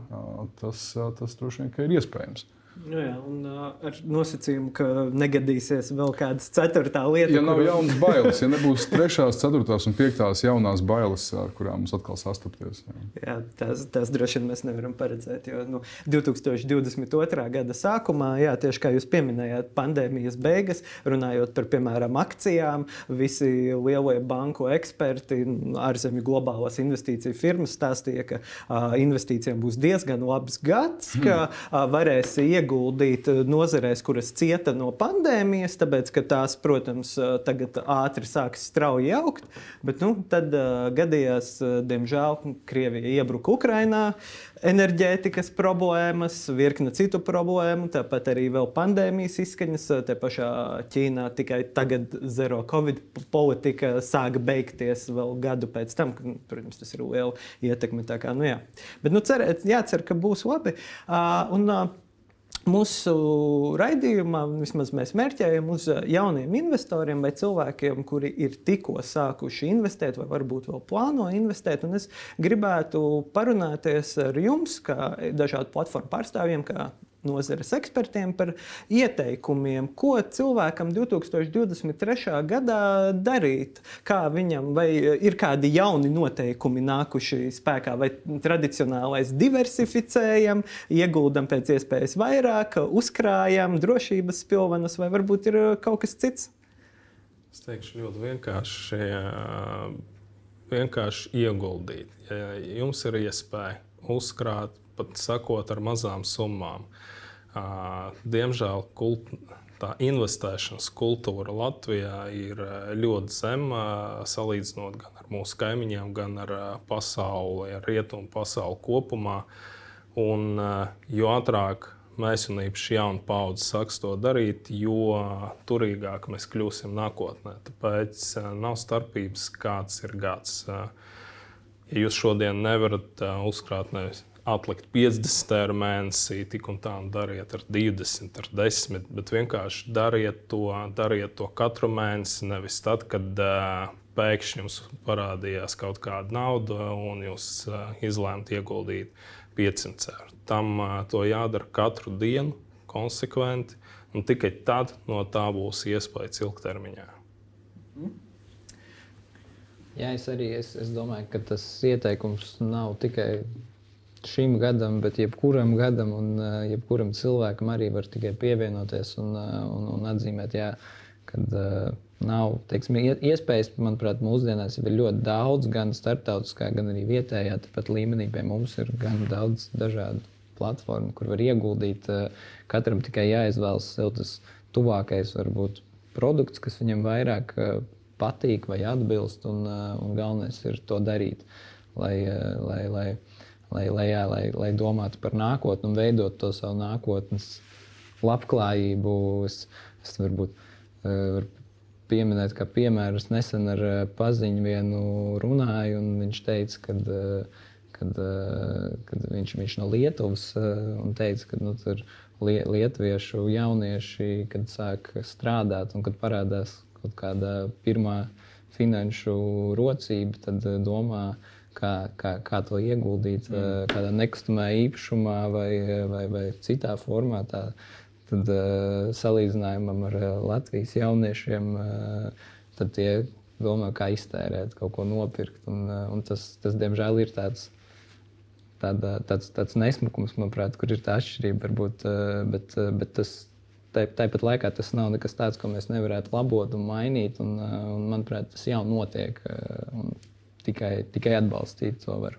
tas, tas droši vien ir iespējams. Nu jā, un ar nosacījumu, ka negadīsies vēl kāda ceturtā lieta. Ja nav kuru... jaunas bailes, ja nebūs trešās, ceturtās un piektās jaunās bailes, ar kurām mums atkal sastapties. Jā, jā tās, tās droši vien mēs nevaram paredzēt. Jo nu, 2022. gada sākumā, jā, tieši kā jūs pieminējāt, pandēmijas beigas, runājot par, piemēram, akcijām, visi lielie banku eksperti, ārzemju globālās investīciju firmas stāstīja, ka uh, investīcijām būs diezgan labs gads, ka uh, varēs iegūt ieguldīt eh, nozarēs, kuras cieta no pandēmijas, tāpēc ka tās, protams, eh, tagad ātri sāks strauji augt. Bet nu, tad uh, gadījās, diemžēl, Krievija iebruka Ukrajinā, enerģētikas problēmas, virkne citu problēmu, tāpat arī vēl pandēmijas izskaņas. Te pašā Ķīnā tikai tagad zero covid politika sāka beigties vēl gadu pēc tam. Protams, tas ir liela ietekme. Kā, nu, jā. Bet nu, cerēt, jācer, ka būs labi. Uh, un, uh, Mūsu raidījumā vismaz mēs mērķējam uz jauniem investoriem vai cilvēkiem, kuri ir tikko sākuši investēt, vai varbūt vēl plāno investēt. Un es gribētu parunāties ar jums, kā dažādu platformu pārstāvjiem, kā nozares ekspertiem par ieteikumiem, ko cilvēkam 2023. gadā darīt. Kā viņam, vai ir kādi jauni noteikumi nākuši spēkā, vai tradicionālais diversificējam, ieguldam pēc iespējas vairāk, uzkrājam drošības pilvenus, vai varbūt ir kaut kas cits? Es teikšu ļoti vienkārši. Vienkārši ieguldīt. Ja jums ir iespēja uzkrāt, pat sakot, ar mazām summām, uh, Diemžēl kult, tā investēšanas kultūra Latvijā ir ļoti zema salīdzinot gan ar mūsu kaimiņiem, gan ar pasauli, ar rietumu pasauli kopumā. Un, jo ātrāk mēs un īpaši jauna paudze sāks to darīt, jo turīgāk mēs kļūsim nākotnē. Tāpēc nav starpības, kāds ir gads. Ja jūs šodien nevarat uzkrāt nevis atlikt 50 eiro mēnesī, tik un tā, un dariet ar 20, ar 10, bet vienkārši dariet to, dariet to katru mēnesi, nevis tad, kad uh, pēkšņi jums parādījās kaut kāda nauda un jūs uh, izlēmāt ieguldīt 500 eiro. Tam uh, to jādara katru dienu, konsekventi, un tikai tad no tā būs iespējas ilgtermiņā. Mm. Jā, es arī es, es domāju, ka tas ieteikums nav tikai šim gadam, bet jebkuram gadam un uh, jebkuram cilvēkam arī var tikai pievienoties un, uh, un, un atzīmēt, jā, kad uh, nav teiksim, iespējas, manuprāt, mūsdienās ir ļoti daudz, gan starptautiskā, gan arī vietējā līmenī. Pie mums ir gan daudz dažādu platformu, kur var ieguldīt. Katram tikai jāizvēlas sev tas tuvākais, varbūt produkts, kas viņam vairāk patīk vai atbilst, un, un galvenais ir to darīt. Lai, lai, lai, lai, lai, jā, lai, lai domātu par nākotni un veidot to savu nākotnes labklājību. Es, es varbūt uh, varu pieminēt, kā piemēru. Es nesen ar uh, paziņu vienu runāju, un viņš teica, ka. Kad, kad viņš, viņš no Lietuvas teica, ka nu, tur lietuviešu jaunieši, kad sāk strādāt un kad parādās kaut kāda pirmā finanšu rocība, tad domā, kā, kā, kā to ieguldīt mm. kādā nekustamā īpašumā vai, vai, vai citā formā. Tā, tad uh, salīdzinājumam ar uh, Latvijas jauniešiem, tad tie domā, kā iztērēt, kaut ko nopirkt. Un, un tas, tas, diemžēl, ir tāds. Tāda, tāds, tāds nesmukums, manuprāt, kur ir tā atšķirība. Varbūt, bet, bet tas tāpat laikā tas nav nekas tāds, ko mēs nevarētu labot un mainīt. Un, un, manuprāt, tas jau notiek. Un tikai, tikai atbalstīt to var.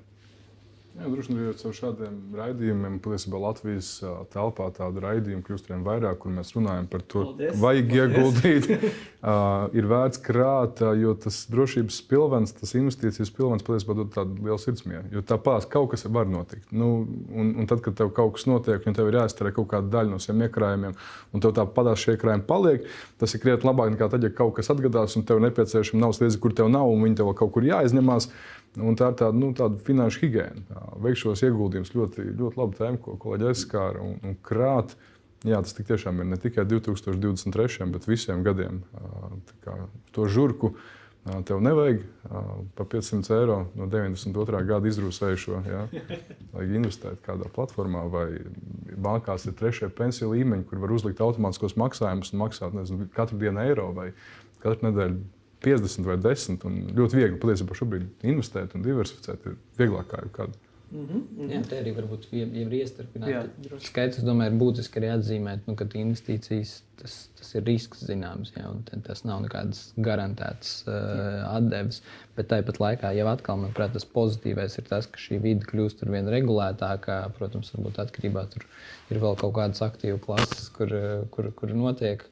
Jā, droši vien ar šādiem raidījumiem, patiesībā Latvijas telpā tādu raidījumu kļūst vien vairāk, kur mēs runājam par to, Paldies. vajag Paldies. ieguldīt. ir vērts krāt, jo tas drošības pilvens, tas investīcijas pilvens patiesībā dod tādu lielu sirdsmieru. Jo tāpēc kaut kas var notikt. Nu, un, un tad, kad tev kaut kas notiek, un tev ir jāizturē kaut kāda daļa no saviem iekrājumiem, un tev tā padās šie iekrājumi paliek, tas ir krietni labāk nekā tad, ja kaut kas atgadās, un tev nepieciešama naudas līdzekļi, kur tev nav, un viņi tev kaut kur jāizņemās. Un tā ir tāda, nu, tāda finanšu higiēna. Veikt šos ieguldījumus ļoti, ļoti labi tēma, ko kolēģi aizskāra. Un, un krāt, jā, tas tiešām ir ne tikai 2023, bet visiem gadiem. Kā, to žurku tev nevajag par 500 eiro no 92. gada izrūsējušo, jā, lai investētu kādā platformā vai bankās ir trešie pensiju līmeņi, kur var uzlikt automātiskos maksājumus un maksāt nezinu, katru dienu eiro vai katru nedēļu 50 vai 10. Ļoti viegli patiesībā šobrīd investēt un diversificēt ir vieglāk kā jebkad. Mm -hmm. Jā, tā arī varbūt jau ir iestrādāta. Skaidrs, domāju, ir būtiski arī atzīmēt, nu, ka investīcijas tas, tas ir risks zināms, jā, un tas nav nekādas garantētas uh, atdeves. Bet tāpat laikā jau atkal, manuprāt, tas pozitīvais ir tas, ka šī vide kļūst ar vien regulētākā. Protams, varbūt atkarībā tur ir vēl kaut kādas aktīvu klases, kur, kur, kur notiek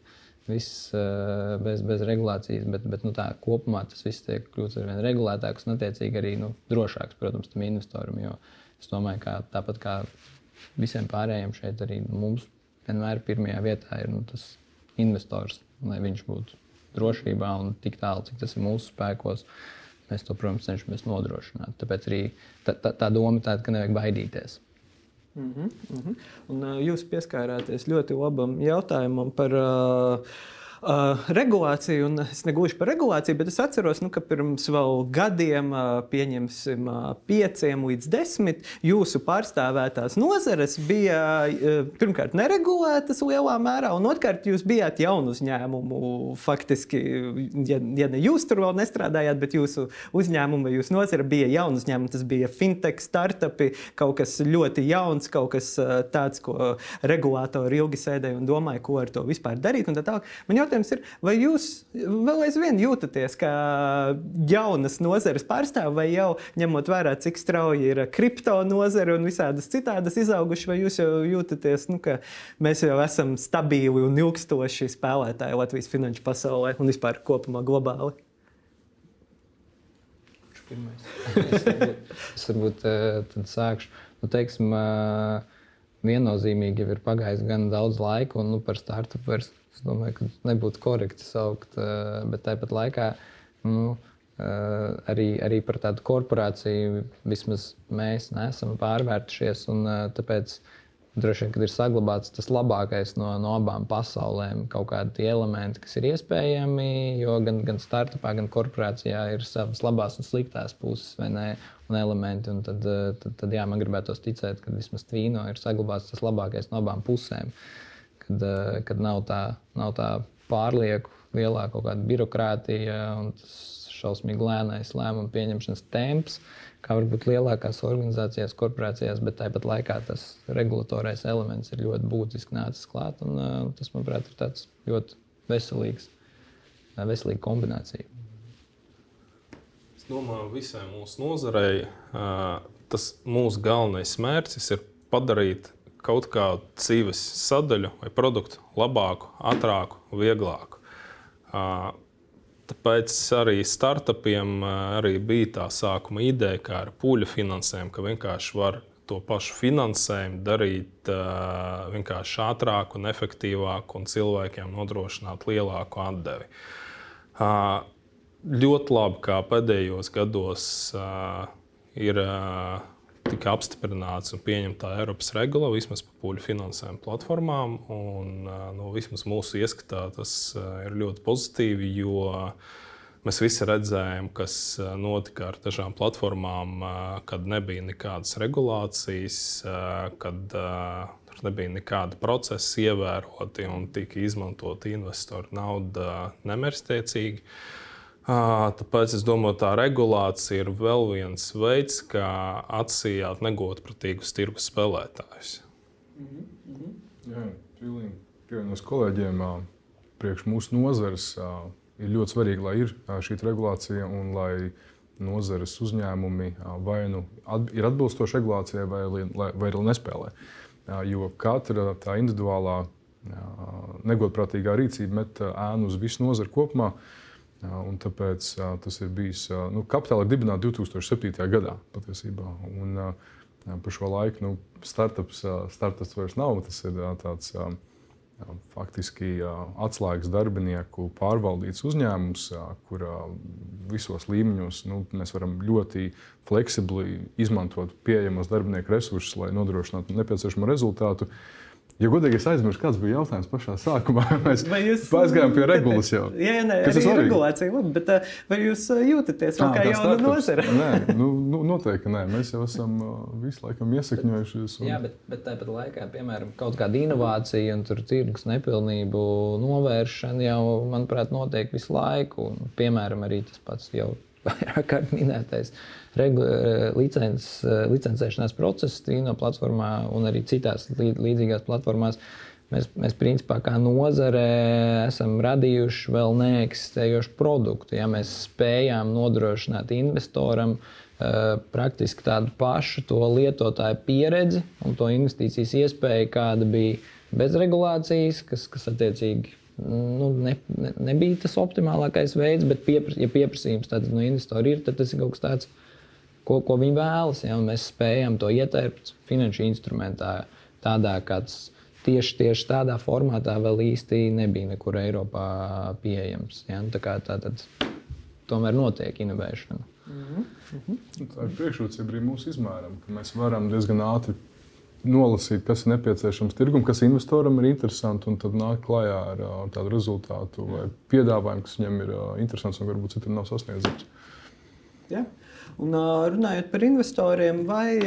viss uh, bez, bez regulācijas, bet, bet nu, tā, kopumā tas viss tiek kļūst ar vien regulētāks un, attiecīgi, arī nu, drošāks, protams, tam investoram. Jo es domāju, ka tāpat kā visiem pārējiem šeit, arī mums vienmēr pirmajā vietā ir nu, tas investors, lai viņš būtu drošībā un tik tālu, cik tas ir mūsu spēkos. Mēs to, protams, cenšamies nodrošināt. Tāpēc arī tā, tā, tā doma tāda, ka nevajag baidīties. Mm -hmm, mm -hmm. Un, uh, jūs pieskārāties ļoti labam jautājumam par uh, Uh, regulāciju, un es negluži par regulāciju, bet es atceros, nu, ka pirms gadiem, uh, pieņemsim, uh, pieciem līdz desmit, jūsu pārstāvētās nozares bija uh, pirmkārt neregulētas lielā mērā, un otrkārt jūs bijāt jaunu uzņēmumu. Faktiski, ja, ja ne jūs tur vēl nestrādājāt, bet jūsu uzņēmuma jūsu nozara bija jauna uzņēmuma, tas bija fintech, startupi, kaut kas ļoti jauns, kaut kas uh, tāds, ko regulātori ilgi sēdēja un domāja, ko ar to vispār darīt. Man jautājums, ir, vai jūs vēl aizvien jūtaties kā jaunas nozares pārstāvis, vai jau ņemot vērā, cik strauji ir kripto nozare un visādas citādas izaugušas, vai jūs jau jūtaties, nu, ka mēs jau esam stabili un ilgstoši spēlētāji Latvijas finanšu pasaulē un vispār kopumā globāli? es varbūt, es varbūt uh, sākšu. Nu, teiksim, uh, viennozīmīgi jau ir pagājis gan daudz laika, un nu, par startupu vairs Es domāju, ka nebūtu korekti saukt, eh, bet tāpat laikā nu, Uh, arī, arī par tādu korporāciju vismaz mēs neesam pārvērtušies. Un, uh, tāpēc droši vien, ir saglabāts tas labākais no, no abām pasaulēm, kaut kādi elementi, kas ir iespējami, jo gan, gan startupā, gan korporācijā ir savas labās un sliktās puses ne, un elementi. Un tad, tad, tad jā, man gribētos ticēt, ka vismaz tvīno ir saglabāts tas labākais no abām pusēm. Kad, kad nav tā, nav tā pārlieku lielā kaut kāda birokrātija un tas šausmīgi lēnais lēmumu pieņemšanas temps, kā varbūt lielākās organizācijās, korporācijās, bet tāpat laikā tas regulatorais elements ir ļoti būtiski nācis klāt. Un, uh, tas, manuprāt, ir tāds ļoti veselīgs, uh, veselīga kombinācija. Es domāju, visai mūsu nozarei tas mūsu galvenais mērķis ir padarīt kaut kādu dzīves sadaļu vai produktu labāku, ātrāku, vieglāku. Tāpēc arī startupiem arī bija tā sākuma ideja, kā ar pūļu finansējumu, ka vienkārši var to pašu finansējumu darīt vienkārši ātrāk un efektīvāk un cilvēkiem nodrošināt lielāku atdevi. Ļoti labi, kā pēdējos gados ir tika apstiprināts un pieņemta Eiropas regula vismaz par pūļu finansējumu platformām. Un, nu, vismaz mūsu ieskatā tas ir ļoti pozitīvi, jo mēs visi redzējām, kas notika ar dažām platformām, kad nebija nekādas regulācijas, kad tur nebija nekāda procesa ievēroti un tika izmantota investoru nauda nemērstiecīgi. Tāpēc es domāju, tā regulācija ir vēl viens veids, kā atsijāt negodprātīgus tirgus spēlētājus. Mm -hmm. Jā, pilnīgi pievienojas kolēģiem. Priekš mūsu nozares ir ļoti svarīgi, lai ir šī regulācija un lai nozares uzņēmumi vai nu ir atbilstoši regulācijai, vai, vai, arī nespēlē. Jo katra tā individuālā negodprātīgā rīcība met ēnu uz visu nozari kopumā. Un tāpēc tas ir bijis. Nu, kapitāla ir dibināta 2007. gadā patiesībā. Un, par šo laiku nu, startups, startups vairs nav. Tas ir tāds faktiski atslēgas darbinieku pārvaldīts uzņēmums, kur visos līmeņos nu, mēs varam ļoti fleksibli izmantot pieejamos darbinieku resursus, lai nodrošinātu nepieciešamo rezultātu. Uh, Ja godīgi es aizmirsu, kāds bija jautājums pašā sākumā, mēs aizgājām pie regulas jau. Jā, jā nē, arī regulācija, labi, bet eh, vai jūs eh, jūtaties kā jauna nozara? nē, nu, nu, noteikti nē. Mēs jau esam eh, visu laikam iesakņojušies. Un... Jā, bet, bet tāpat laikā, piemēram, kaut kāda inovācija un tirgus nepilnību novēršana jau, manuprāt, notiek visu laiku. Un, piemēram, arī tas pats jau vairāk kārt minētais. Uh, Eh, licences, eh, licencēšanās process Trīno platformā un arī citās līdzīgās platformās. Mēs, mēs principā kā nozare esam radījuši vēl neeksistējošu produktu. Ja mēs spējām nodrošināt investoram uh, praktiski tādu pašu to lietotāju pieredzi un to investīcijas iespēju, kāda bija bez regulācijas, kas, kas attiecīgi nu, ne, ne, nebija tas optimālākais veids, bet, piepras, ja pieprasījums no investora ir, tad tas ir kaut kas tāds ko, ko viņi vēlas. Ja, mēs spējam to ietērpt finanšu instrumentā, tādā kāds. Tieši, tieši tādā formātā vēl īsti nebija nekur Eiropā pieejams. Ja? Tā, kā, tā tad tomēr notiek inovēšana. Mm -hmm. Tā ir priekšrocība arī mūsu izmēram, ka mēs varam diezgan ātri nolasīt, kas ir nepieciešams tirgum, kas investoram ir interesanti, un tad nāk klajā ar uh, tādu rezultātu vai piedāvājumu, kas viņam ir interesants un varbūt citur nav sasniedzams. Yeah. Un, runājot par investoriem, vai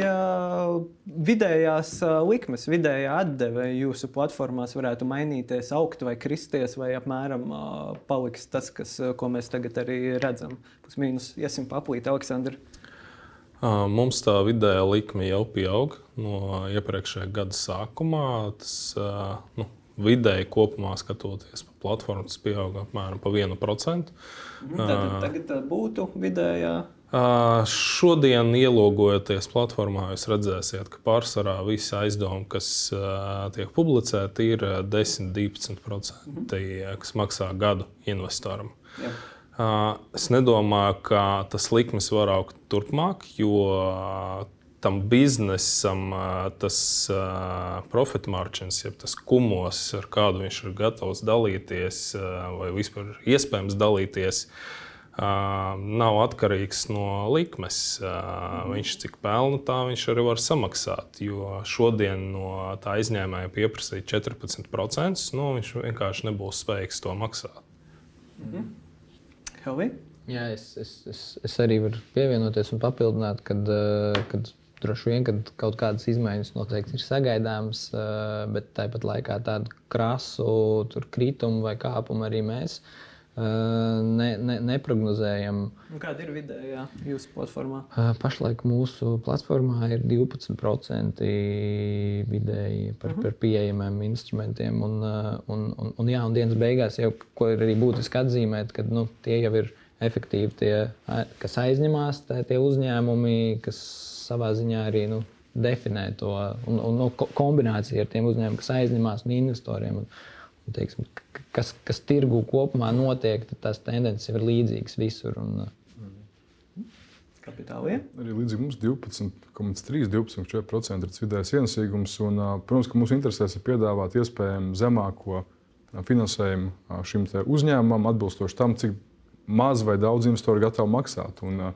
vidējās likmes, vidējā atdeve jūsu platformās varētu mainīties, augt vai kristies, vai apmēram paliks tas, kas, ko mēs tagad arī redzam? Pusmīnus, iesim paplīt, Aleksandra. Mums tā vidējā likme jau pieaug no iepriekšējā gada sākumā. Tas, nu, vidēji kopumā skatoties pa platformu, tas pieaug apmēram pa 1%. Mhm, tad, tagad būtu vidējā šodien, ielogojoties platformā, jūs redzēsiet, ka pārsvarā visi aizdevumi, kas tiek publicēti, ir 10-12%, mm -hmm. kas maksā gadu investoram. Jā. Es nedomāju, ka tas likmes var augt turpmāk, jo tam biznesam tas profit margins, jeb tas kumos, ar kādu viņš ir gatavs dalīties, vai vispār iespējams dalīties, uh, nav atkarīgs no likmes. Viņš cik pelna, tā viņš arī var samaksāt. Jo šodien no tā izņēmēja pieprasīt 14%, nu, viņš vienkārši nebūs spējīgs to maksāt. Mhm. Helvi? Jā, es, es, es, es arī varu pievienoties un papildināt, kad, kad droši vien kad kaut kādas izmaiņas noteikti ir sagaidāmas, bet tāpat laikā tādu krasu kritumu vai kāpumu arī mēs ne, ne, neprognozējam. Kāda ir vidējā jūsu platformā? Pašlaik mūsu platformā ir 12% vidēji par, par pieejamiem instrumentiem. Un, un, un, un, jā, un dienas beigās jau ir arī būtiski atzīmēt, ka nu, tie jau ir efektīvi tie, kas aizņemās, tie, tie uzņēmumi, kas savā ziņā arī nu, definē to un, un, un kombināciju ar tiem uzņēmumiem, kas aizņemās un investoriem. Un, teiksim, kas, kas tirgu kopumā notiek, tad tās tendences ir līdzīgas visur. Un, Kapitāliem. Arī līdzīgi mums 12,3, 12,4% ir vidējais ienesīgums. Un, protams, ka mums interesēs ir piedāvāt iespējami zemāko finansējumu šim uzņēmumam, atbilstoši tam, cik maz vai daudz investori gatavi maksāt. Un,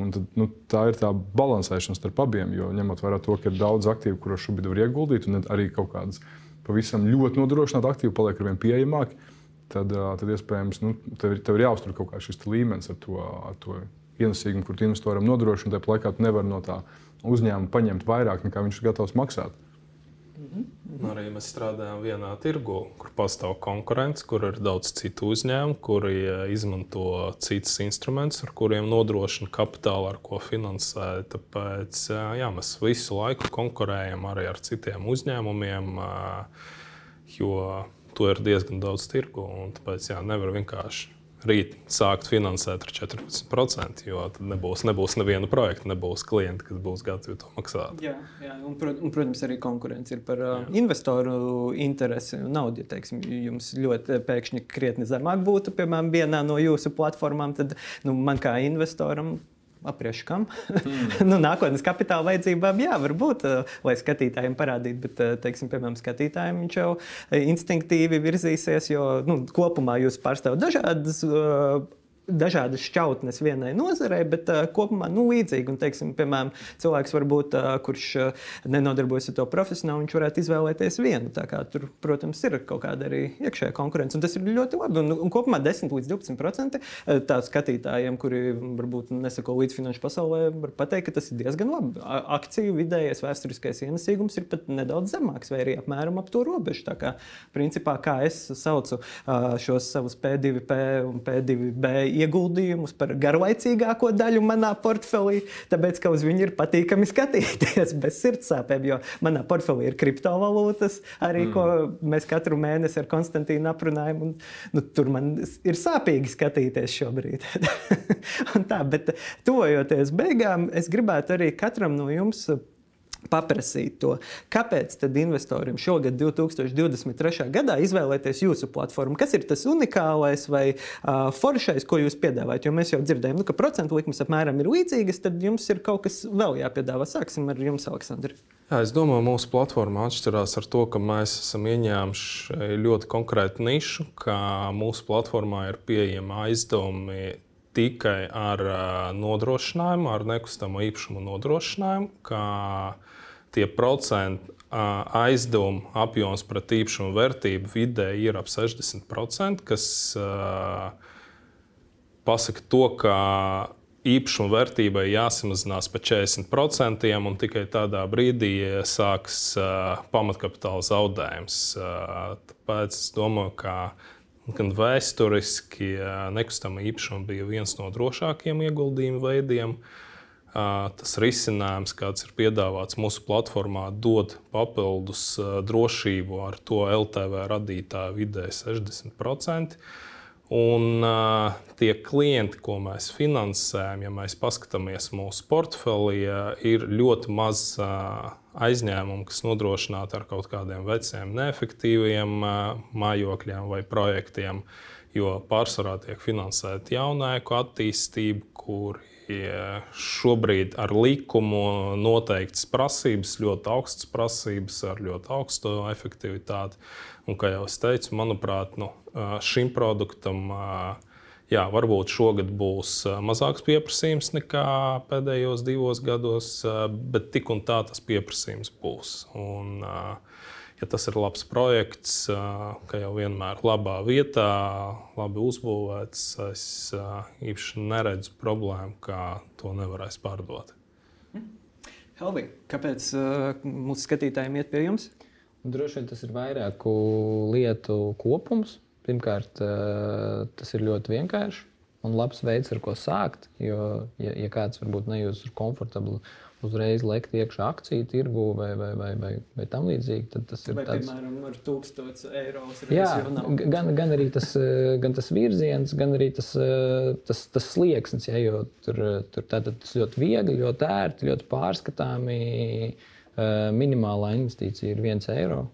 un tad, nu, tā ir tā balansēšana starp abiem, jo ņemot vērā to, ka ir daudz aktīvu, kuros šobrīd var ieguldīt, un arī kaut kādas pavisam ļoti nodrošināti aktīvi paliek ar vien pieejamāki, tad, tad iespējams nu, tev, ir, tev ir jāuztur kaut kāds šis līmenis ar to, ar to ienesīgumu, kur investoram nodrošina. Tāpat laikā tu nevari no tā uzņēmuma paņemt vairāk, nekā viņš ir gatavs maksāt. -hmm. Arī mēs strādājam vienā tirgu, kur pastāv konkurence, kur ir daudz citu uzņēmumu, kuri izmanto citus instrumentus, ar kuriem nodrošina kapitālu, ar ko finansē. Tāpēc jā, mēs visu laiku konkurējam arī ar citiem uzņēmumiem, jo to ir diezgan daudz tirgu. Tāpēc jā, nevar vienkārši rīt sākt finansēt ar 14%, jo tad nebūs, nebūs neviena projekta, nebūs klienti, kas būs gatavi to maksāt. Jā, jā un, un, protams, arī konkurence ir par uh, investoru interesi un naudu. Ja teiksim, jums ļoti pēkšņi krietni zemāk būtu, piemēram, vienā no jūsu platformām, tad nu, man kā investoram Aprieš kam? Mm. nu, nākotnes kapitāla vajadzībām, jā, varbūt, eh, lai skatītājiem parādītu, bet, eh, teiksim, piemēram, skatītājiem viņš jau instinktīvi virzīsies, jo nu, kopumā jūs pārstāvat dažādas uh, dažādas šķautnes vienai nozarei, bet uh, kopumā nu, līdzīgi. Un, teiksim, piemēram, cilvēks, varbūt, uh, kurš uh, nenodarbojas ar to profesionāli, viņš varētu izvēlēties vienu. Kā, tur, protams, ir kaut kāda arī iekšējā konkurence, un tas ir ļoti labi. Un, un kopumā 10 līdz 12% tādu skatītājiem, kuri varbūt nesako līdz finanšu pasaulē, var pateikt, ka tas ir diezgan labi. Akciju vidējais vēsturiskais ienesīgums ir pat nedaudz zemāks, vai arī apmēram ap to robežu. Tā kā, principā, kā es saucu šos savus P2P un P2B ieguldījumus par garlaicīgāko daļu manā portfelī, tāpēc ka uz viņu ir patīkami skatīties bez sirdsāpēm. Jo manā portfelī ir kriptovalūtas, arī mm. ko mēs katru mēnesi ar Konstantīnu aprunājam. Un, nu, tur man ir sāpīgi skatīties šobrīd. tā, bet tuvojoties beigām, es gribētu arī katram no jums paprasīt to, kāpēc tad investoriem šogad, 2023. gadā, izvēlēties jūsu platformu? Kas ir tas unikālais vai uh, foršais, ko jūs piedāvājat? Jo mēs jau dzirdējām, nu, ka procentu likmes apmēram ir līdzīgas, tad jums ir kaut kas vēl jāpiedāvā. Sāksim ar jums, Aleksandrs. Jā, es domāju, mūsu platforma atšķirās ar to, ka mēs esam ieņēmuši ļoti konkrētu nišu, ka mūsu platformā ir pieejama aizdevumi tikai ar nodrošinājumu, ar nekustamo īpašumu nodrošinājumu, kā tie procenti aizdevumu apjoms pret īpašumu vērtību vidēji ir ap 60%, kas pasaka to, ka īpašuma vērtībai jāsamazinās par 40%, un tikai tādā brīdī sāks pamatkapitāla zaudējums. Tāpēc es domāju, ka gan vēsturiski nekustamā īpašuma bija viens no drošākajiem ieguldījumu veidiem. Tas risinājums, kāds ir piedāvāts mūsu platformā, dod papildus drošību ar to LTV radītāju vidēji 60%. Un tie klienti, ko mēs finansējam, ja mēs paskatāmies mūsu portfelī, ir ļoti maz aizņēmumu, kas nodrošināti ar kaut kādiem veciem, neefektīviem mājokļiem vai projektiem. Jo pārsvarā tiek finansēta jaunāku attīstība, kuri šobrīd ar likumu noteiktas prasības, ļoti augstas prasības, ar ļoti augstu efektivitāti. Un, kā jau es teicu, manuprāt, nu, šim produktam jā, varbūt šogad būs mazāks pieprasījums nekā pēdējos divos gados, bet tik un tā tas pieprasījums būs. Un, ja tas ir labs projekts, ka jau vienmēr labā vietā, labi uzbūvēts, es īpaši neredzu problēmu, kā to nevarēs pārdot. Helvi, kāpēc mūsu skatītājiem iet pie jums? Droši vien tas ir vairāku lietu kopums. Pirmkārt, tas ir ļoti vienkārši un labs veids, ar ko sākt. Jo, ja, ja kāds varbūt nejūtas komfortabli uzreiz lekt iekšā akciju tirgu vai, vai, vai, vai, vai tam līdzīgi. Tad tas ir vai, tāds... piemēram, ar 1000 eiro. Jā, gan, gan arī tas, eh, gan tas virziens, gan arī tas, eh, tas, tas slieksnis. Ja, jo tur, tur tas ļoti viegli, ļoti ērti, ļoti pārskatāmi. Eh, minimālā investīcija ir viens eiro.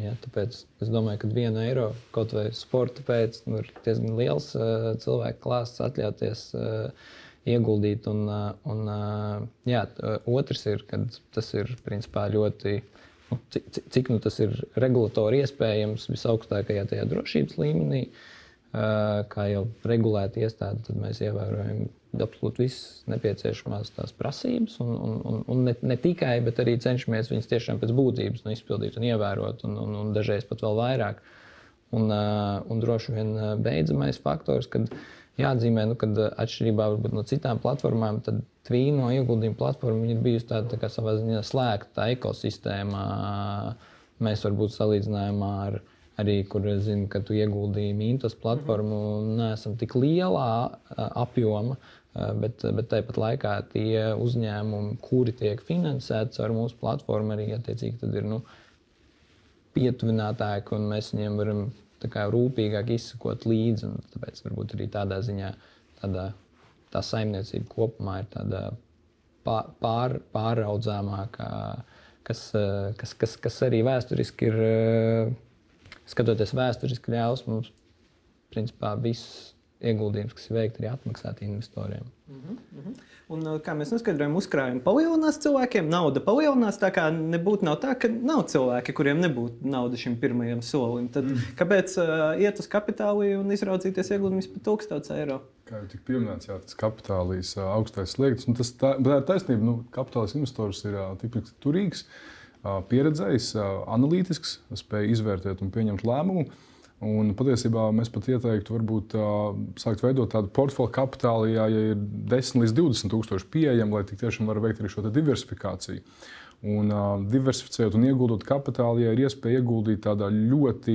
Ja, tāpēc es domāju, ka viena eiro kaut vai sporta pēc nu, ir diezgan liels cilvēku klāsts atļauties uh, ieguldīt. Un, un, jā, otrs ir, ka tas ir principā ļoti. Nu, cik, cik, cik nu tas ir regulatori iespējams visaugstākajā tajā drošības līmenī, kā jau regulēta iestāde, tad mēs ievērojam absolūti visas nepieciešamās tās prasības. Un, un, un, un ne, ne tikai, bet arī cenšamies viņas tiešām pēc būtības nu, izpildīt un ievērot, un, un, un dažreiz pat vēl vairāk. Un, un droši vien beidzamais faktors, kad uh, jāatzīmē, nu, ka eh, atšķirībā no citām platformām, tad Tvīno ieguldījuma platforma ir bijusi tāda tā kā savā ziņā slēgta ekosistēmā. Mēs varbūt salīdzinājumā ar arī, kur es zinu, ka tu ieguldīji Mintas platformu, neesam tik lielā eh, apjoma. Eh, bet, bet tāpat laikā tie uzņēmumi, kuri tiek finansēti ar mūsu platformu, arī attiecīgi ir nu, pietuvinātāki, un mēs viņiem varam kā, rūpīgāk izsakot līdzi. Tāpēc varbūt arī tādā ziņā tādā, tā saimniecība kopumā ir tāda pār, pāraudzāmākā, kas, kas, kas, kas arī vēsturiski ir, skatoties vēsturiski, ļaus mums principā visus ieguldījumus, kas ir veikti, arī atmaksāt investoriem. Mm -hmm. Un, kā mēs noskaidrojam, uzkrājumi palielinās cilvēkiem, nauda palielinās. Tā kā nebūtu tā, ka nav cilvēki, kuriem nebūtu nauda šim pirmajam solim. Tad mm. kāpēc uh, iet uz kapitālu un izraudzīties ieguldījumus par 1000 eiro? Kā jau tika pieminēts, jā, tas kapitālīs uh, augstais slieksnis. Tas tā, tā ir taisnība. Nu, kapitālis investors ir tipiski turīgs, pieredzējis, analītisks, spēj izvērtēt un pieņemt lēmumu. Un patiesībā mēs pat ieteiktu, varbūt uh, sākt veidot tādu portfeļu kapitālu, ja ir 10 līdz 20 tūkstoši pieejami, lai tik tiešām varētu veikt arī šo diversifikāciju. Un uh, diversificējot un ieguldot kapitālu, ja ir iespēja ieguldīt tādā ļoti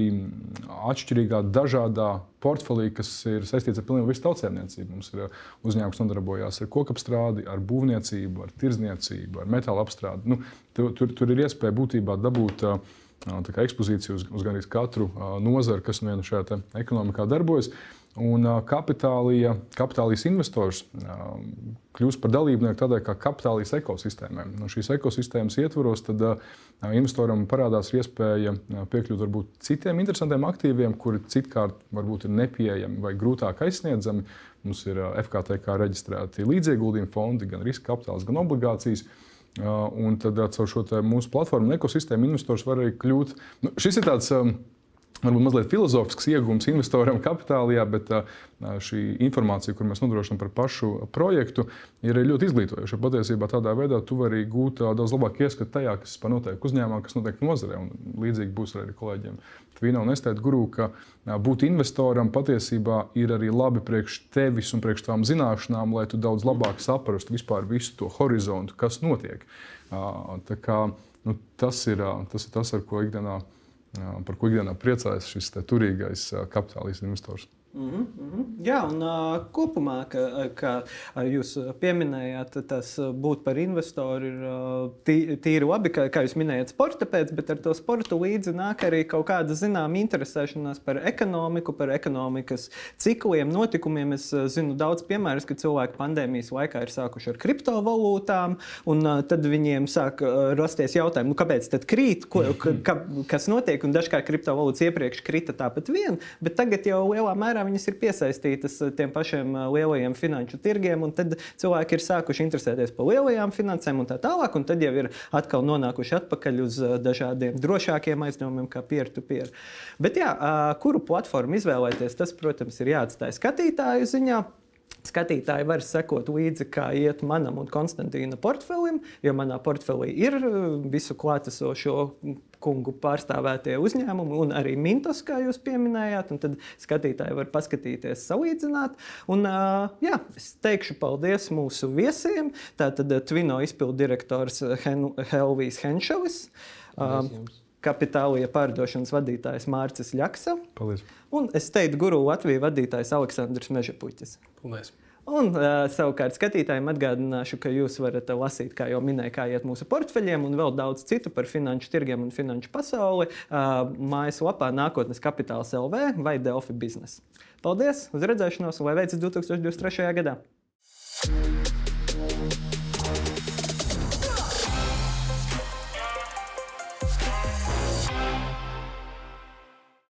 atšķirīgā, dažādā portfelī, kas ir saistīts ar pilnīgi visu tautsēmniecību. Mums ir uzņēmums, kas nodarbojās ar kokapstrādi, ar būvniecību, ar tirzniecību, ar metāla apstrādi. Nu, tur, tur, tur ir iespēja būtībā dabūt. Uh, ekspozīciju uz, uz gandrīz katru nozari, kas nu šajā ekonomikā darbojas. Un kapitālija, kapitālijas investors kļūst par dalībnieku tādai kā kapitālijas ekosistēmai. No nu, šīs ekosistēmas ietvaros tad, investoram parādās iespēja piekļūt varbūt citiem interesantiem aktīviem, kuri citkārt varbūt ir nepieejami vai grūtāk aizsniedzami. Mums ir FKTK reģistrēti līdzieguldījumi fondi, gan riska kapitāls, gan obligācijas. Un tad caur šo mūsu platformu un ekosistēmu investors var arī kļūt. Nu, šis ir tāds varbūt mazliet filozofisks iegūms investoram kapitālā, bet šī informācija, kur mēs nodrošinām par pašu projektu, ir ļoti izglītojoša. Patiesībā tādā veidā tu vari gūt daudz labāku ieskatu tajā, kas notiek uzņēmumā, kas notiek nozarē. Un līdzīgi būs arī kolēģiem Tvīna un Estēta Guru, ka būt investoram patiesībā ir arī labi priekš tevis un priekš tām zināšanām, lai tu daudz labāk saprastu vispār visu to horizontu, kas notiek. Tā kā, nu, tas, ir, tas ir tas, ar ko ikdienā, par ko ikdienā priecājas šis turīgais kapitālīs investors. Mm -hmm. Jā, un uh, kopumā, kā, kā jūs pieminējāt, tas būt par investoru ir uh, tī, tīri labi, kā, kā jūs minējāt, sporta pēc, bet ar to sportu līdzi nāk arī kaut kāda zināma interesēšanās par ekonomiku, par ekonomikas cikliem, notikumiem. Es zinu daudz piemērus, ka cilvēki pandēmijas laikā ir sākuši ar kriptovalūtām, un uh, tad viņiem sāk uh, rasties jautājumi, nu, kāpēc tad krīt, ko, ka, kas notiek, un dažkārt kriptovalūtas iepriekš krita tāpat vien, bet tagad jau lielā mērā mērā viņas ir piesaistītas tiem pašiem lielajiem finanšu tirgiem, un tad cilvēki ir sākuši interesēties par lielajām finansēm un tā tālāk, un tad jau ir atkal nonākuši atpakaļ uz dažādiem drošākiem aizdevumiem, kā peer-to-peer. Bet jā, kuru platformu izvēlēties, tas, protams, ir jāatstāj skatītāju ziņā. Skatītāji var sekot līdzi, kā iet manam un Konstantīna portfelim, jo manā portfelī ir visu klātesošo kungu pārstāvētie uzņēmumi, un arī Mintos, kā jūs pieminējāt. Tad skatītāji var paskatīties, salīdzināt. Un, jā, es teikšu paldies mūsu viesiem. Tātad Twino izpildu direktors Helvijas Henšelis. Kapitālija pārdošanas vadītājs Mārcis Ļaksa. Paldies. Un es teiktu, guru Latvijas vadītājs Aleksandrs Mežapuķis. Paldies. Un, uh, savukārt, skatītājiem atgādināšu, ka jūs varat lasīt, kā jau minēju, kā iet mūsu portfeļiem, un vēl daudz citu par finanšu tirgiem un finanšu pasauli uh, mājaslapā nākotnes kapitāls LV vai Delfi biznesa. Paldies! Uz redzēšanos, un lai veicas 2023. gadā!